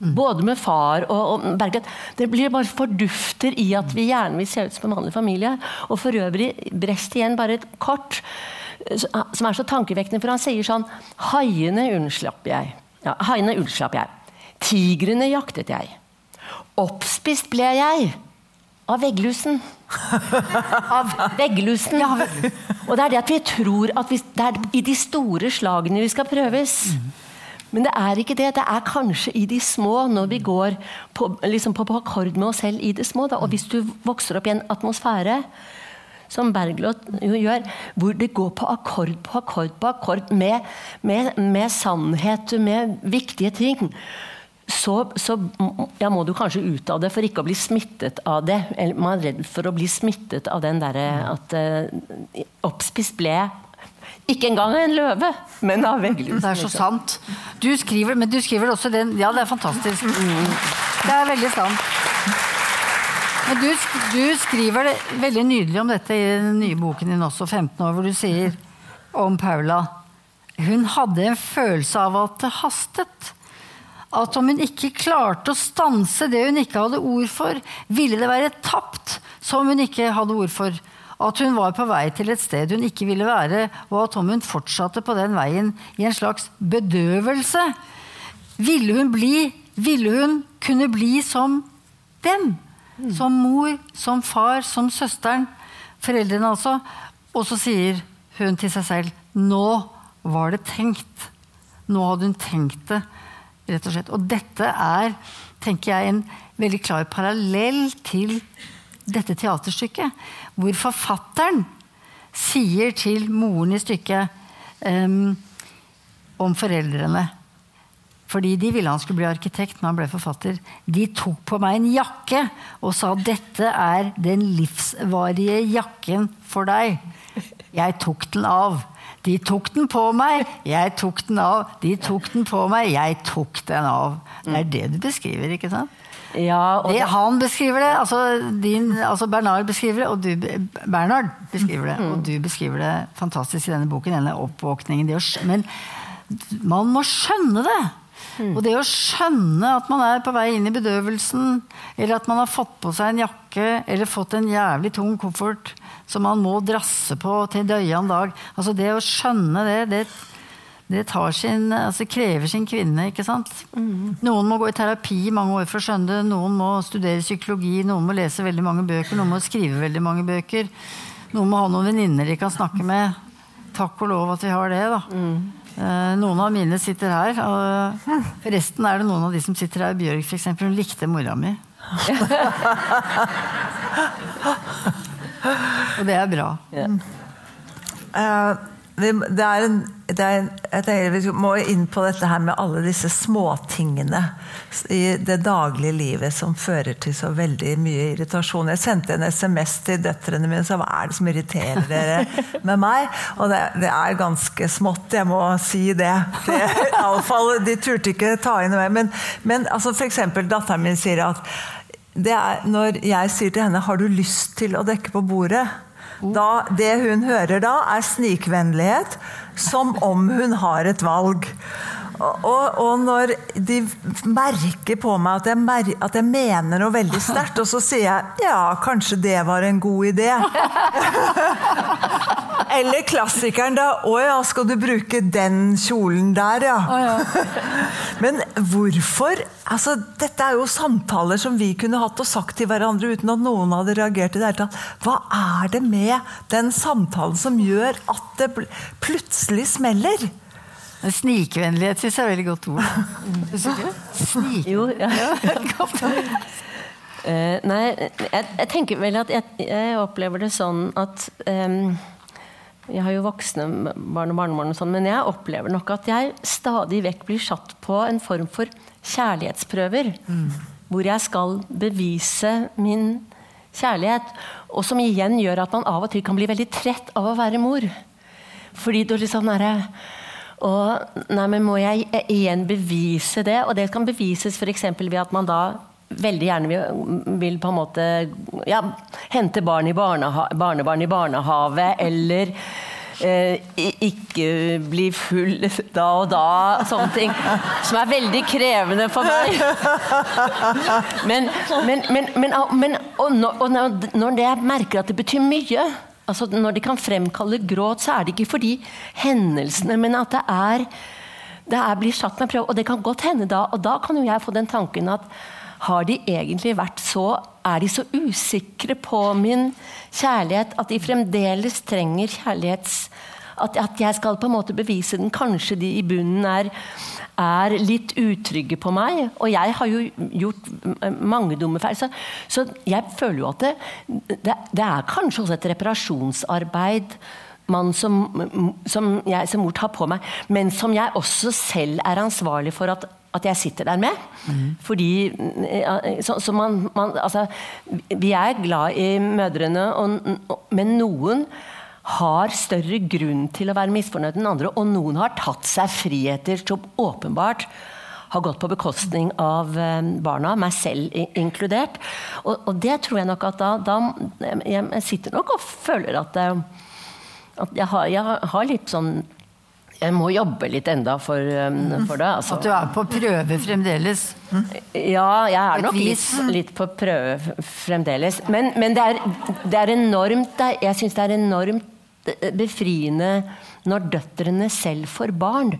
Både med far og, og Bergljot. Det blir bare fordufter i at vi gjerne vil se ut som en vanlig familie. Og for øvrig, Brest igjen, bare et kort, som er så tankevekkende, for han sier sånn Haiene unnslapp jeg. Ja, haiene unnslapp jeg. Tigrene jaktet jeg. Oppspist ble jeg av vegglusen. Av vegglusen. Og det er det at vi tror at vi, det er i de store slagene vi skal prøves. Men det er ikke det. Det er kanskje i de små, når vi går på, liksom på, på akkord med oss selv i det små. Da. Og hvis du vokser opp i en atmosfære, som Bergljot jo gjør, hvor det går på akkord på akkord på akkord med, med, med sannhet, med viktige ting, så, så ja, må du kanskje ut av det for ikke å bli smittet av det. Eller man er redd for å bli smittet av den derre at uh, Oppspist ble. Ikke engang en løve, men av vegglusen. Det er så sant. Du skriver, men du skriver også den Ja, det er fantastisk. Det er veldig sant. Men du, du skriver veldig nydelig om dette i den nye boken din også, 15 år, hvor du sier om Paula Hun hadde en følelse av at det hastet. At om hun ikke klarte å stanse det hun ikke hadde ord for, ville det være tapt som hun ikke hadde ord for. at hun var på vei til et sted hun ikke ville være, og at om hun fortsatte på den veien i en slags bedøvelse, ville hun bli Ville hun kunne bli som dem? Som mor, som far, som søsteren. Foreldrene altså. Og så sier hun til seg selv Nå var det tenkt. Nå hadde hun tenkt det, rett og slett. Og dette er, tenker jeg, en veldig klar parallell til dette teaterstykket. Hvor forfatteren sier til moren i stykket um, om foreldrene fordi de ville han skulle bli arkitekt når han ble forfatter. De tok på meg en jakke og sa dette er den livsvarige jakken for deg. Jeg tok den av. De tok den på meg, jeg tok den av. De tok den på meg, jeg tok den av. Det er det du beskriver, ikke sant? Ja, og Det, han beskriver det, altså, din, altså Bernard beskriver det, og du, Bernard beskriver det, og du beskriver det fantastisk i denne boken. denne oppvåkningen. Det men man må skjønne det! Og det å skjønne at man er på vei inn i bedøvelsen, eller at man har fått på seg en jakke eller fått en jævlig tung koffert som man må drasse på til døyan dag altså Det å skjønne det, det, det sin, altså krever sin kvinne. ikke sant? Noen må gå i terapi mange år for å skjønne det. Noen må studere psykologi, noen må lese veldig mange bøker, noen må skrive veldig mange bøker. Noen må ha noen venninner de kan snakke med. Takk og lov at vi har det, da. Eh, noen av mine sitter her. Og forresten er det noen av de som sitter her. Bjørg, eksempel, hun likte mora mi. og det er bra. Eh, det er en, det er en, jeg tenker Vi må inn på dette her med alle disse småtingene i det daglige livet som fører til så veldig mye irritasjon. Jeg sendte en SMS til døtrene mine og sa hva er det som irriterer dere med meg? Og det, det er ganske smått, jeg må si det. det iallfall, de turte ikke ta inn meg. Men, men altså, eksempel datteren min sier at er når jeg sier til henne 'har du lyst til å dekke på bordet'? Da, det hun hører da, er snikvennlighet, som om hun har et valg. Og, og, når de merker på meg at jeg, mer, at jeg mener noe veldig sterkt, og så sier jeg ja, kanskje det var en god idé. Eller klassikeren da. Å ja, skal du bruke den kjolen der, ja. Men hvorfor? Altså, dette er jo samtaler som vi kunne hatt og sagt til hverandre uten at noen hadde reagert i det hele tatt. Hva er det med den samtalen som gjør at det pl- plutselig smeller? Snikvennlighet syns jeg er veldig godt ord. Det? Snik... Jo, ja. uh, nei, jeg, jeg tenker vel at jeg, jeg opplever det sånn at um, Jeg har jo voksne barn og barnebarn, og sånn, men jeg opplever nok at jeg stadig vekk blir satt på en form for kjærlighetsprøver. Hvor jeg skal bevise min kjærlighet. Og som igjen gjør at man av og til kan bli veldig trett av å være mor. Fordi du liksom er og, nei, men Må jeg igjen bevise det? Og det kan bevises f.eks. ved at man da veldig gjerne vil, vil på en måte ja, hente barn i barnebarn i barnehave, eller eh, ikke bli full da og da. Sånne ting. Som er veldig krevende for meg. Men, men, men, men, og når, og når jeg merker at det betyr mye altså Når de kan fremkalle gråt, så er det ikke fordi hendelsene, men at det er det er, blir satt med prøve. Og det kan godt hende da, og da kan jo jeg få den tanken at har de egentlig vært så Er de så usikre på min kjærlighet at de fremdeles trenger kjærlighets at, at jeg skal på en måte bevise den. Kanskje de i bunnen er, er litt utrygge på meg. Og jeg har jo gjort mange dumme feil. Så, så jeg føler jo at det, det, det er kanskje også et reparasjonsarbeid man som, som jeg som mor tar på meg, men som jeg også selv er ansvarlig for at, at jeg sitter der med. Fordi så, så man, man Altså, vi er glad i mødrene, og, men noen har større grunn til å være misfornøyd enn andre, og noen har tatt seg friheter som åpenbart har gått på bekostning av eh, barna, meg selv inkludert. Og, og det tror jeg nok at da, da Jeg sitter nok og føler at, eh, at jeg, har, jeg har litt sånn Jeg må jobbe litt enda for, um, for det. Altså. At du er på prøve fremdeles. Ja, jeg er nok litt, litt på prøve fremdeles. Men, men det, er, det er enormt Jeg syns det er enormt eh, befriende når døtrene selv får barn.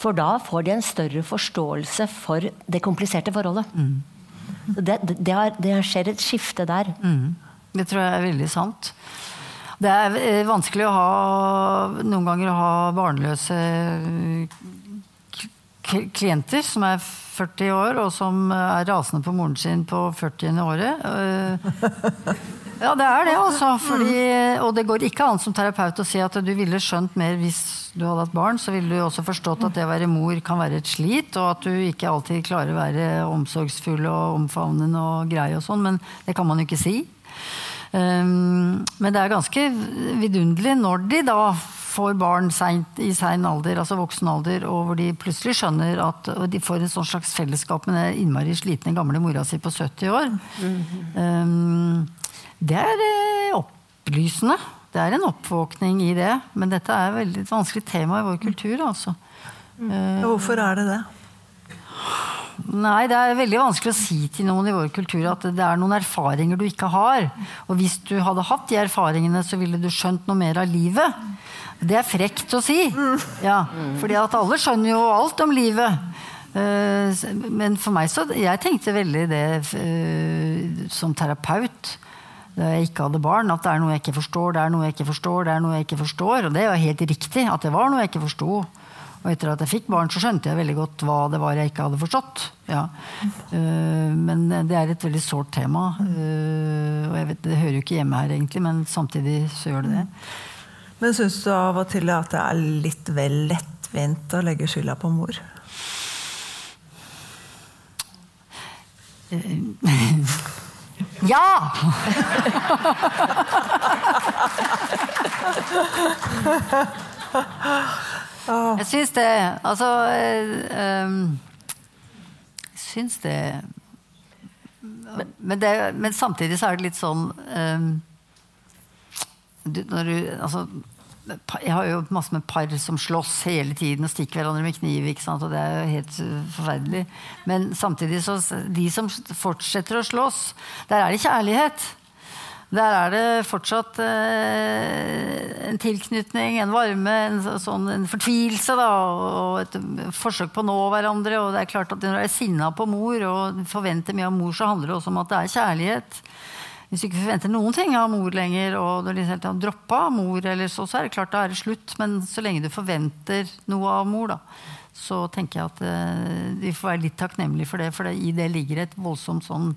For da får de en større forståelse for det kompliserte forholdet. Mm. Det, det, det, har, det skjer et skifte der. Det tror jeg er veldig sant. Det er eh, vanskelig å ha noen ganger å ha barnløse klienter som er 40 år, og som er rasende på moren sin på 40. året. Ja, det er det, altså. Fordi, og det går ikke an som terapeut å si at du ville skjønt mer hvis du hadde hatt barn. Så ville du også forstått at det å være mor kan være et slit, og at du ikke alltid klarer å være omsorgsfull og omfavnende og grei og sånn, men det kan man jo ikke si. Um, men det er ganske vidunderlig når de da får barn sent, i sein alder, altså voksen alder, og hvor de plutselig skjønner at og de får et sånn slags fellesskap med den innmari slitne gamle mora si på 70 år. Um, det er eh, opplysende. Det er en oppvåkning i det. Men dette er et veldig vanskelig tema i vår kultur. altså. Ja, Hvorfor er det det? Nei, det er veldig vanskelig å si til noen i vår kultur at det er noen erfaringer du ikke har. Og hvis du hadde hatt de erfaringene, så ville du skjønt noe mer av livet. Det er frekt å si. Ja, fordi at alle skjønner jo alt om livet. Eh, Men for meg så Jeg tenkte veldig det eh, som terapeut da jeg ikke hadde barn, at det er noe jeg ikke forstår, det er noe jeg ikke forstår, det er noe jeg ikke forstår. Og det var helt riktig at det var noe jeg ikke forsto. Og etter at jeg fikk barn, så skjønte jeg veldig godt hva det var jeg ikke hadde forstått. Ja. Eh, men det er et veldig sårt tema. Eh, og jeg vet, det hører jo ikke hjemme her, egentlig, men samtidig så gjør det det. Men syns du av og til at det er litt vel lettvint å legge skylda på mor? Ja! Jeg syns det. Altså ehm, Jeg syns det men, det men samtidig så er det litt sånn ehm, du, når du, altså, jeg har jo masse med par som slåss hele tiden og stikker hverandre med kniv. Og det er jo helt uh, forferdelig. Men samtidig så de som fortsetter å slåss, der er det kjærlighet. Der er det fortsatt eh, en tilknytning, en varme, en, så- sånn, en fortvilelse da, og et forsøk på å nå hverandre. Og det er klart at Når du er sinna på mor og forventer mye av mor, så handler det også om at det er kjærlighet. Hvis du ikke forventer noen ting av mor lenger, og du liksom har droppa mor, eller så, så er det klart da er det slutt. Men så lenge du forventer noe av mor, da, så tenker jeg at eh, vi får være litt takknemlige for det. For det, i det ligger et voldsomt sånn,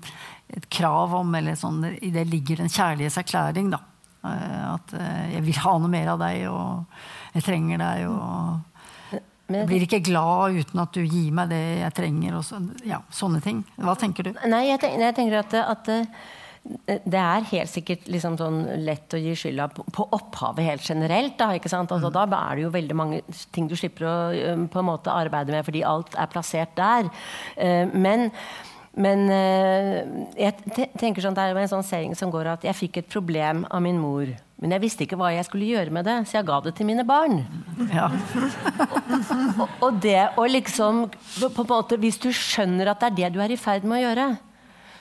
et krav om, eller sånn, i det ligger en kjærlighetserklæring. da. Eh, at eh, jeg vil ha noe mer av deg, og jeg trenger deg. og jeg blir ikke glad uten at du gir meg det jeg trenger. Og så, ja, sånne ting. Hva tenker du? Nei, jeg, tenker, jeg tenker at, at det er helt sikkert liksom sånn lett å gi skylda på, på opphavet helt generelt. Da? Altså, da er det jo veldig mange ting du slipper å på en måte arbeide med, fordi alt er plassert der. Eh, Men, men eh, jeg tenker sånn, det er jo en sånn seing som går at jeg fikk et problem av min mor. Men jeg visste ikke hva jeg skulle gjøre med det, så jeg ga det til mine barn. Ja. Og, og det å liksom på en måte, Hvis du skjønner at det er det du er i ferd med å gjøre,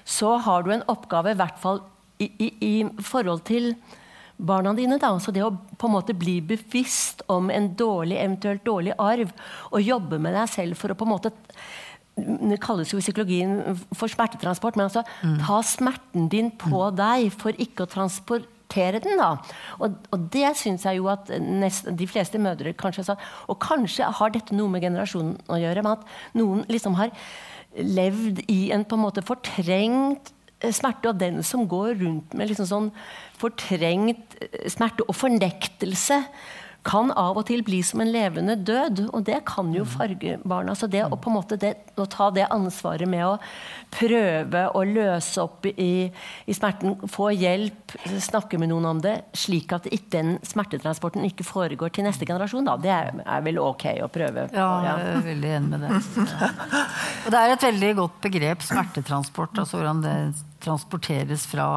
så har du en oppgave, i hvert fall i, i, i forhold til barna dine. Da. Så det å på en måte bli bevisst om en dårlig, eventuelt dårlig arv, og jobbe med deg selv for å på en måte det kalles jo i psykologien for smertetransport, men altså ta smerten din på deg for ikke å transportere den. da. Og, og det syns jeg jo at nest, de fleste mødre kanskje sa. Og kanskje har dette noe med generasjonen å gjøre, med at noen liksom har levd i en på en måte fortrengt eh, smerte, og den som går rundt med liksom sånn fortrengt eh, smerte og fornektelse, kan av og til bli som en levende død. Og det kan jo farge barna. Så det å, på en måte det, å ta det ansvaret med å prøve å løse opp i, i smerten, få hjelp, snakke med noen om det, slik at ikke den smertetransporten ikke foregår til neste generasjon, da, det er, er vel ok å prøve. Ja, jeg er veldig enig med det. Og det er et veldig godt begrep, smertetransport. Altså hvordan det transporteres fra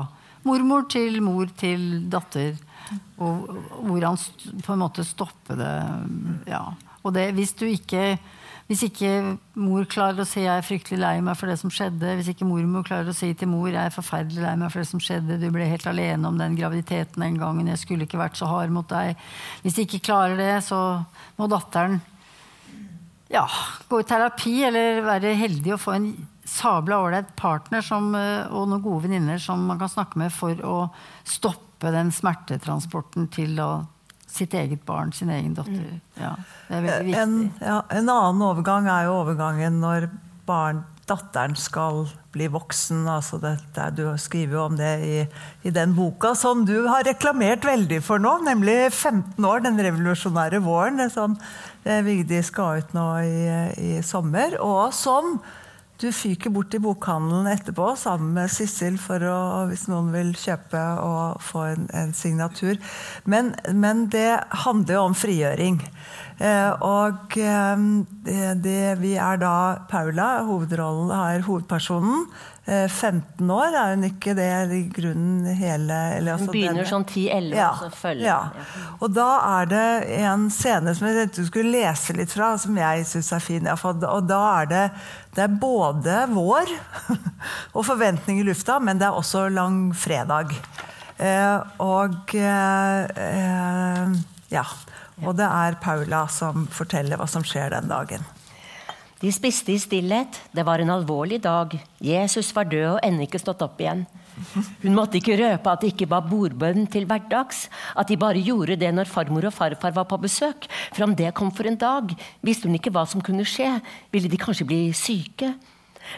mormor til mor til datter. Og hvordan på en måte stoppe det. Ja. Og det, hvis du ikke hvis ikke mor klarer å si 'jeg er fryktelig lei meg for det som skjedde', hvis ikke mormor klarer å si til mor 'jeg er forferdelig lei meg for det som skjedde', 'du ble helt alene om den graviditeten den gangen', 'jeg skulle ikke vært så hard mot deg' Hvis de ikke klarer det, så må datteren ja, gå i terapi eller være heldig og få en sabla ålreit partner som, og noen gode venninner som man kan snakke med for å stoppe den smertetransporten til å, sitt eget barn, sin egen datter. Ja, det er veldig viktig. En, ja, en annen overgang er jo overgangen når barn, datteren skal bli voksen. Altså det, det, du skriver jo om det i, i, den boka som du har reklamert veldig for nå, nemlig 15 år, Den revolusjonære våren, som Vigdi skal ut nå i, i sommer. Og som du fyker bort til bokhandelen etterpå sammen med Sissel for å, hvis noen vil kjøpe og få en, en signatur. Men, men, det handler jo om frigjøring. Eh, og eh, det, vi er da Paula, hovedrollen har hovedpersonen. 15 eh, år er hun ikke det i grunnen hele altså Hun begynner sånn 10-11, ja, og så følger ja. Og da er det en scene som jeg tenkte du skulle lese litt fra, som jeg syns er fin. Og da er det, det er både vår og forventning i lufta, men det er også langfredag. Eh, og eh, eh, ja. Og det er Paula som forteller hva som skjer den dagen. De spiste i stillhet. Det var en alvorlig dag. Jesus var død og ennå ikke stått opp igjen. Hun måtte ikke røpe at det ikke var bordbønn til hverdags, at de bare gjorde det når farmor og farfar var på besøk. For om det kom for en dag, visste hun ikke hva som kunne skje. Ville de kanskje bli syke?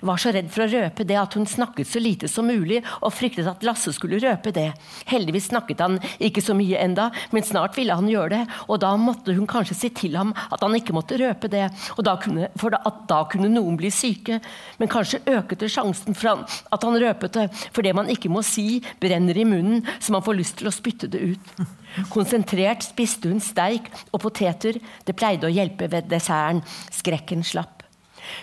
Var så redd for å røpe det at hun snakket så lite som mulig, og fryktet at Lasse skulle røpe det. Heldigvis snakket han ikke så mye enda, men snart ville han gjøre det, og da måtte hun kanskje si til ham at han ikke måtte røpe det, da kunne, for at da kunne noen bli syke. Men kanskje øket det sjansen for at han røpet det, for det man ikke må si, brenner i munnen, så man får lyst til å spytte det ut. Konsentrert spiste hun steik og poteter, det pleide å hjelpe ved desserten, skrekken slapp.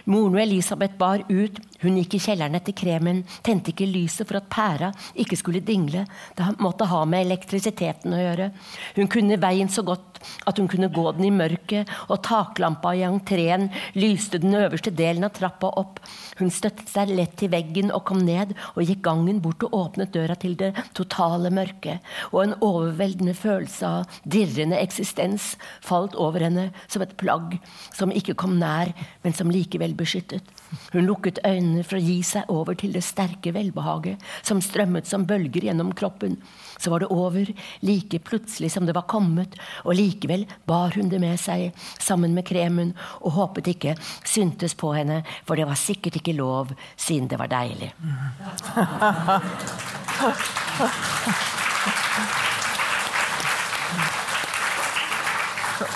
Moren og Elisabeth bar ut. Hun gikk i kjelleren etter kremen, tente ikke lyset for at pæra ikke skulle dingle. Det måtte ha med elektrisiteten å gjøre. Hun kunne veien så godt at hun kunne gå den i mørket, og taklampa i entreen lyste den øverste delen av trappa opp. Hun støttet seg lett til veggen og kom ned, og gikk gangen bort og åpnet døra til det totale mørket. Og en overveldende følelse av dirrende eksistens falt over henne som et plagg som ikke kom nær, men som likevel beskyttet. Hun lukket øynene for å gi seg over til det sterke velbehaget som strømmet som bølger gjennom kroppen. Så var det over, like plutselig som det var kommet, og likevel bar hun det med seg sammen med kremen og håpet ikke syntes på henne, for det var sikkert ikke lov, siden det var deilig.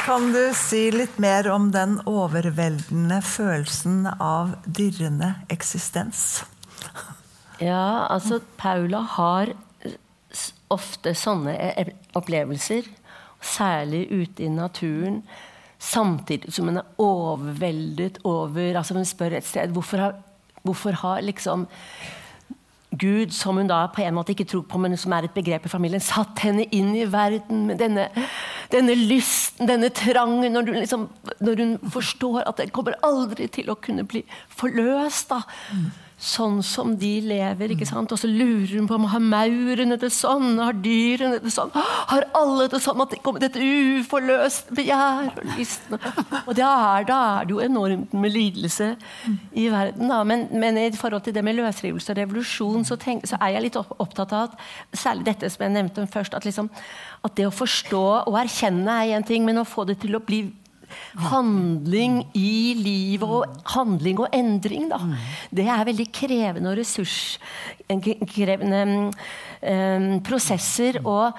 Kan du si litt mer om den overveldende følelsen av dirrende eksistens? Ja, altså Paula har ofte sånne e-, opplevelser, særlig ute i naturen. Samtidig som hun er overveldet over altså Hun spør et sted hvorfor har, hvorfor har liksom Gud, som hun da på en måte ikke tror på, men som er et begrep i familien, satt henne inn i verden med denne, denne lysten, denne trangen, når, liksom, når, hun forstår at det kommer aldri til å kunne bli forløst. da. Mm sånn som de lever. ikke sant? Og så lurer hun på om har maurene det sånn, har dyrene det sånn? Har alle det sånn at det kommer et uforløst begjær og lysten? Og da er, da er det jo enormt med lidelse i verden. da. Men, men i forhold til det med løsrivelse og revolusjon, så, tenk, så, er jeg litt opptatt av at særlig dette som jeg nevnte først, at, liksom, at det å forstå og erkjenne er én ting, men å få det til å bli handling i livet og handling og endring, da. Det er veldig krevende og ressurskrevende um, prosesser. Og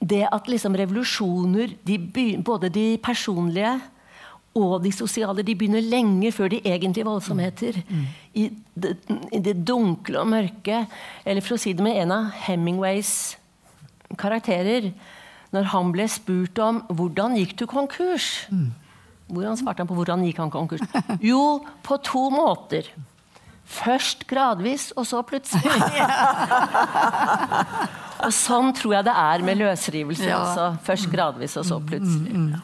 det at liksom revolusjoner, de begynner, både de personlige og de sosiale, de begynner lenge før de egentlige voldsomheter. I det, I det dunkle og mørke. Eller for å si det med en av Hemingways karakterer når han ble spurt om hvordan gikk du konkurs. Mm. Hvordan svarte han på hvordan gikk han konkurs? Jo, på to måter. Først gradvis, og så plutselig. og sånn tror jeg det er med løsrivelse. Ja. også. Først gradvis, og så plutselig. Mm, mm, mm.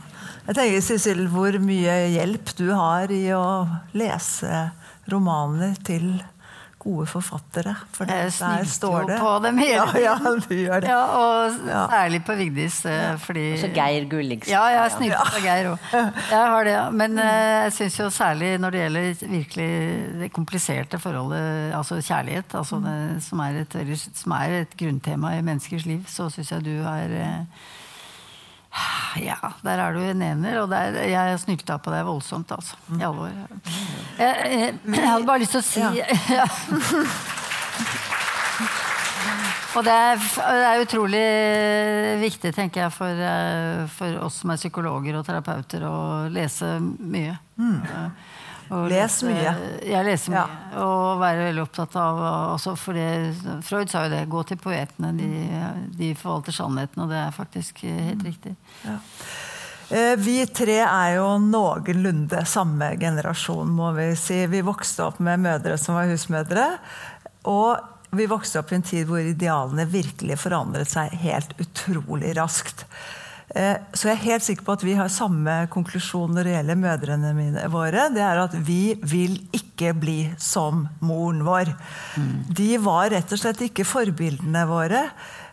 Jeg tenker, Cecil, hvor mye hjelp du har i å lese romaner til gode forfattere. For snilte står jo det på dem hele ja, ja, tiden. du gjør det. Ja, og særlig på Vigdis, eh, fordi Så Geir Gulliksen. Ja, jeg snilte på Geir òg. Jeg har det, ja. Men eh, jeg syns jo særlig når det gjelder virkelig det kompliserte forholdet, altså kjærlighet, altså det, som, er et, som er et grunntema i menneskers liv, så syns jeg du er ja, der er du en ener, og der, jeg snylta på deg voldsomt, altså. I alvor. Jeg, jeg, jeg hadde bare lyst til å si ja. Og det er, det er utrolig viktig, tenker jeg, for, eh, for oss som er psykologer og terapeuter, å lese mye. Eh, og Les mye. Jeg leser mye. Ja. Og være veldig opptatt av altså for det, Freud sa jo det. Gå til poetene. De, de forvalter sannheten, og det er faktisk eh, helt riktig. Ja. Vi tre er jo noenlunde samme generasjon, må vi si. Vi vokste opp med mødre som var husmødre. Og vi vokste opp i en tid hvor idealene virkelig forandret seg helt utrolig raskt. Eh, Så jeg er helt sikker på at vi har samme konklusjon når det gjelder mødrene mine, våre. Det er at vi vil ikke bli som moren vår. De var rett og slett ikke forbildene våre.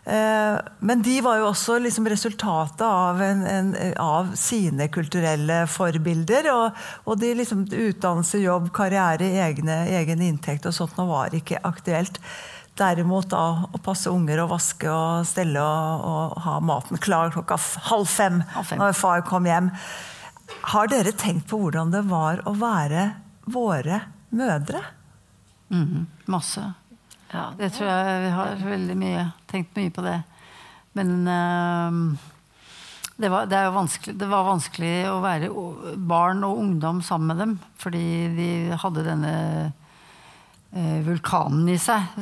Eh, Men de var jo også liksom resultatet av, en, en, av sine kulturelle forbilder. Og, og de liksom utdannelse, jobb, karriere, egne, egen inntekt og sånt nå var ikke aktuelt. Derimot da å passe unger og vaske og stelle og, og ha maten klar klokka halv fem, Halv fem. når far kom hjem. Har dere tenkt på hvordan det var å være våre mødre? Mhm, masse. Ja. Det tror jeg vi har veldig mye tenkt mye på det. Men uh, det, var, det, det var vanskelig å være barn og ungdom sammen med dem. Fordi de hadde denne vulkanen i seg,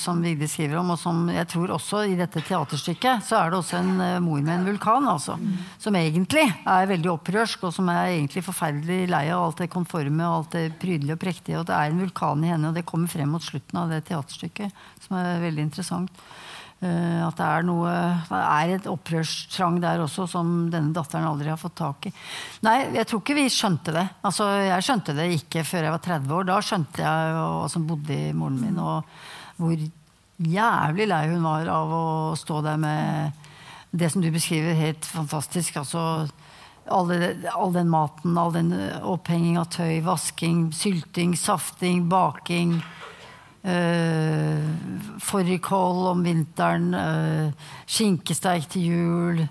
som Vigdis skriver om. Og som jeg tror også i dette teaterstykket så er det også en eh, mor med en vulkan. Altså, Som egentlig er veldig opprørsk, og som er egentlig forferdelig lei av alt det konforme og alt det prydelige og prektige. Og det er en vulkan i henne, og det kommer frem mot slutten av det teaterstykket, som er veldig interessant. Eh, at det er noe Det er et opprørstrang der også som denne datteren aldri har fått tak i. Nei, jeg tror ikke vi skjønte det. Altså, jeg skjønte det ikke før jeg var 30 år. Da skjønte jeg hva som bodde i moren min, og hvor jævlig lei hun var av å stå der med det som du beskriver helt fantastisk. altså alle, all den maten, all den opphenging av tøy, vasking, sylting, safting, baking. Uh, Fårikål om vinteren, uh, skinkesteik til jul,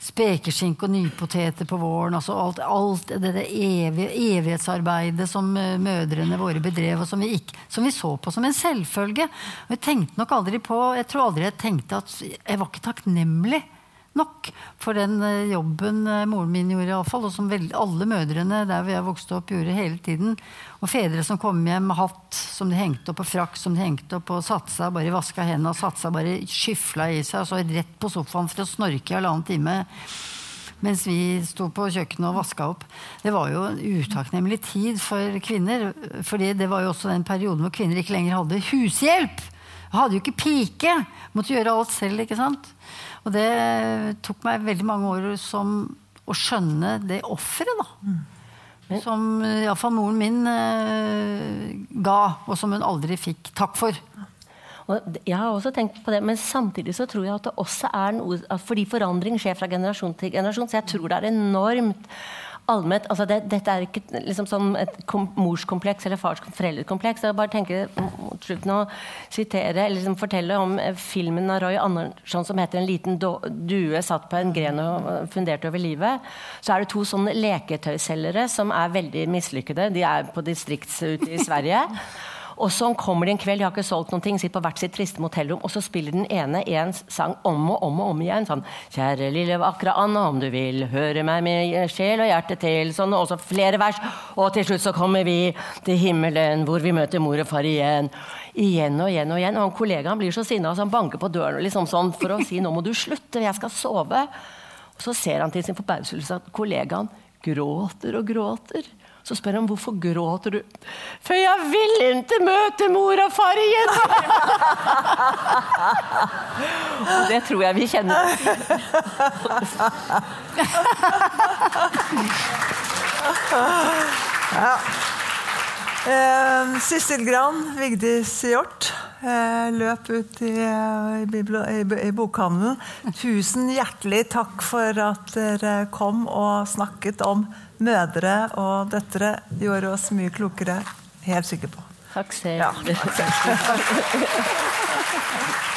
spekeskinke og nypoteter på våren. altså Alt, alt det, der evige, evighetsarbeidet som uh, mødrene våre bedrev, og som vi, ikke, som vi så på som en selvfølge. Og jeg tenkte nok aldri på, jeg tror aldri jeg tenkte at jeg var ikke takknemlig nok for den eh, jobben eh, moren min gjorde, i alle fall, og som alle mødrene der hvor jeg vokste opp, gjorde hele tiden. Og fedre som kom hjem med hatt som de hengte opp, og frakk som de hengte opp, og satte seg, bare vaska hendene og satte seg, bare skyfla i seg, og så rett på sofaen for å snorke i halvannen time. Mens vi sto på kjøkkenet og vaska opp. Det var jo en utakknemlig tid for kvinner. fordi det var jo også den perioden hvor kvinner ikke lenger hadde hushjelp. Hadde jo ikke pike. Måtte gjøre alt selv. ikke sant? Og det tok meg veldig mange år som å skjønne det offeret, da. Som iallfall moren min eh, ga, og som hun aldri fikk takk for. Og jeg har også tenkt på det, Men samtidig så tror jeg at det også er noe Fordi forandring skjer fra generasjon til generasjon, så jeg tror det er enormt allment altså det, Dette er ikke liksom sånn et kom, morskompleks eller fars foreldrekompleks. Jeg bare tenker mot slutten å sitere, eller liksom fortelle om eh, filmen av Roy Andersson som heter 'En liten due satt på en gren og eh, funderte over livet'. Så er det to sånne leketøyselgere som er veldig mislykkede. De er på distrikts ute i Sverige. Og så kommer de en kveld, de har ikke solgt noen ting, sitter på hvert sitt triste motellrom, og så spiller den ene en sang om og om og om igjen. Sånn Kjære lille vakre Anna, om du vil høre meg med sjel og hjerte til. Sånn, og så flere vers. Og til slutt så kommer vi til himmelen, hvor vi møter mor og far igjen. Igjen og igjen og igjen. Og han kollegaen blir så sinna så han banker på døren liksom sånn for å si nå må du slutte, jeg skal sove. Og så ser han til sin forbauselse at kollegaen gråter og gråter. Så spør han hvorfor gråter du. For jeg vil ikke møte mor og far igjen! og det tror jeg vi kjenner. Eh, Sissel Gran, Vigdis Hjort, eh, løp ut i, eh, i, i, i bokhandelen. Tusen hjertelig takk for at dere kom og snakket om mødre og døtre. Gjorde oss mye klokere, helt sikker på. Takk selv. Ja,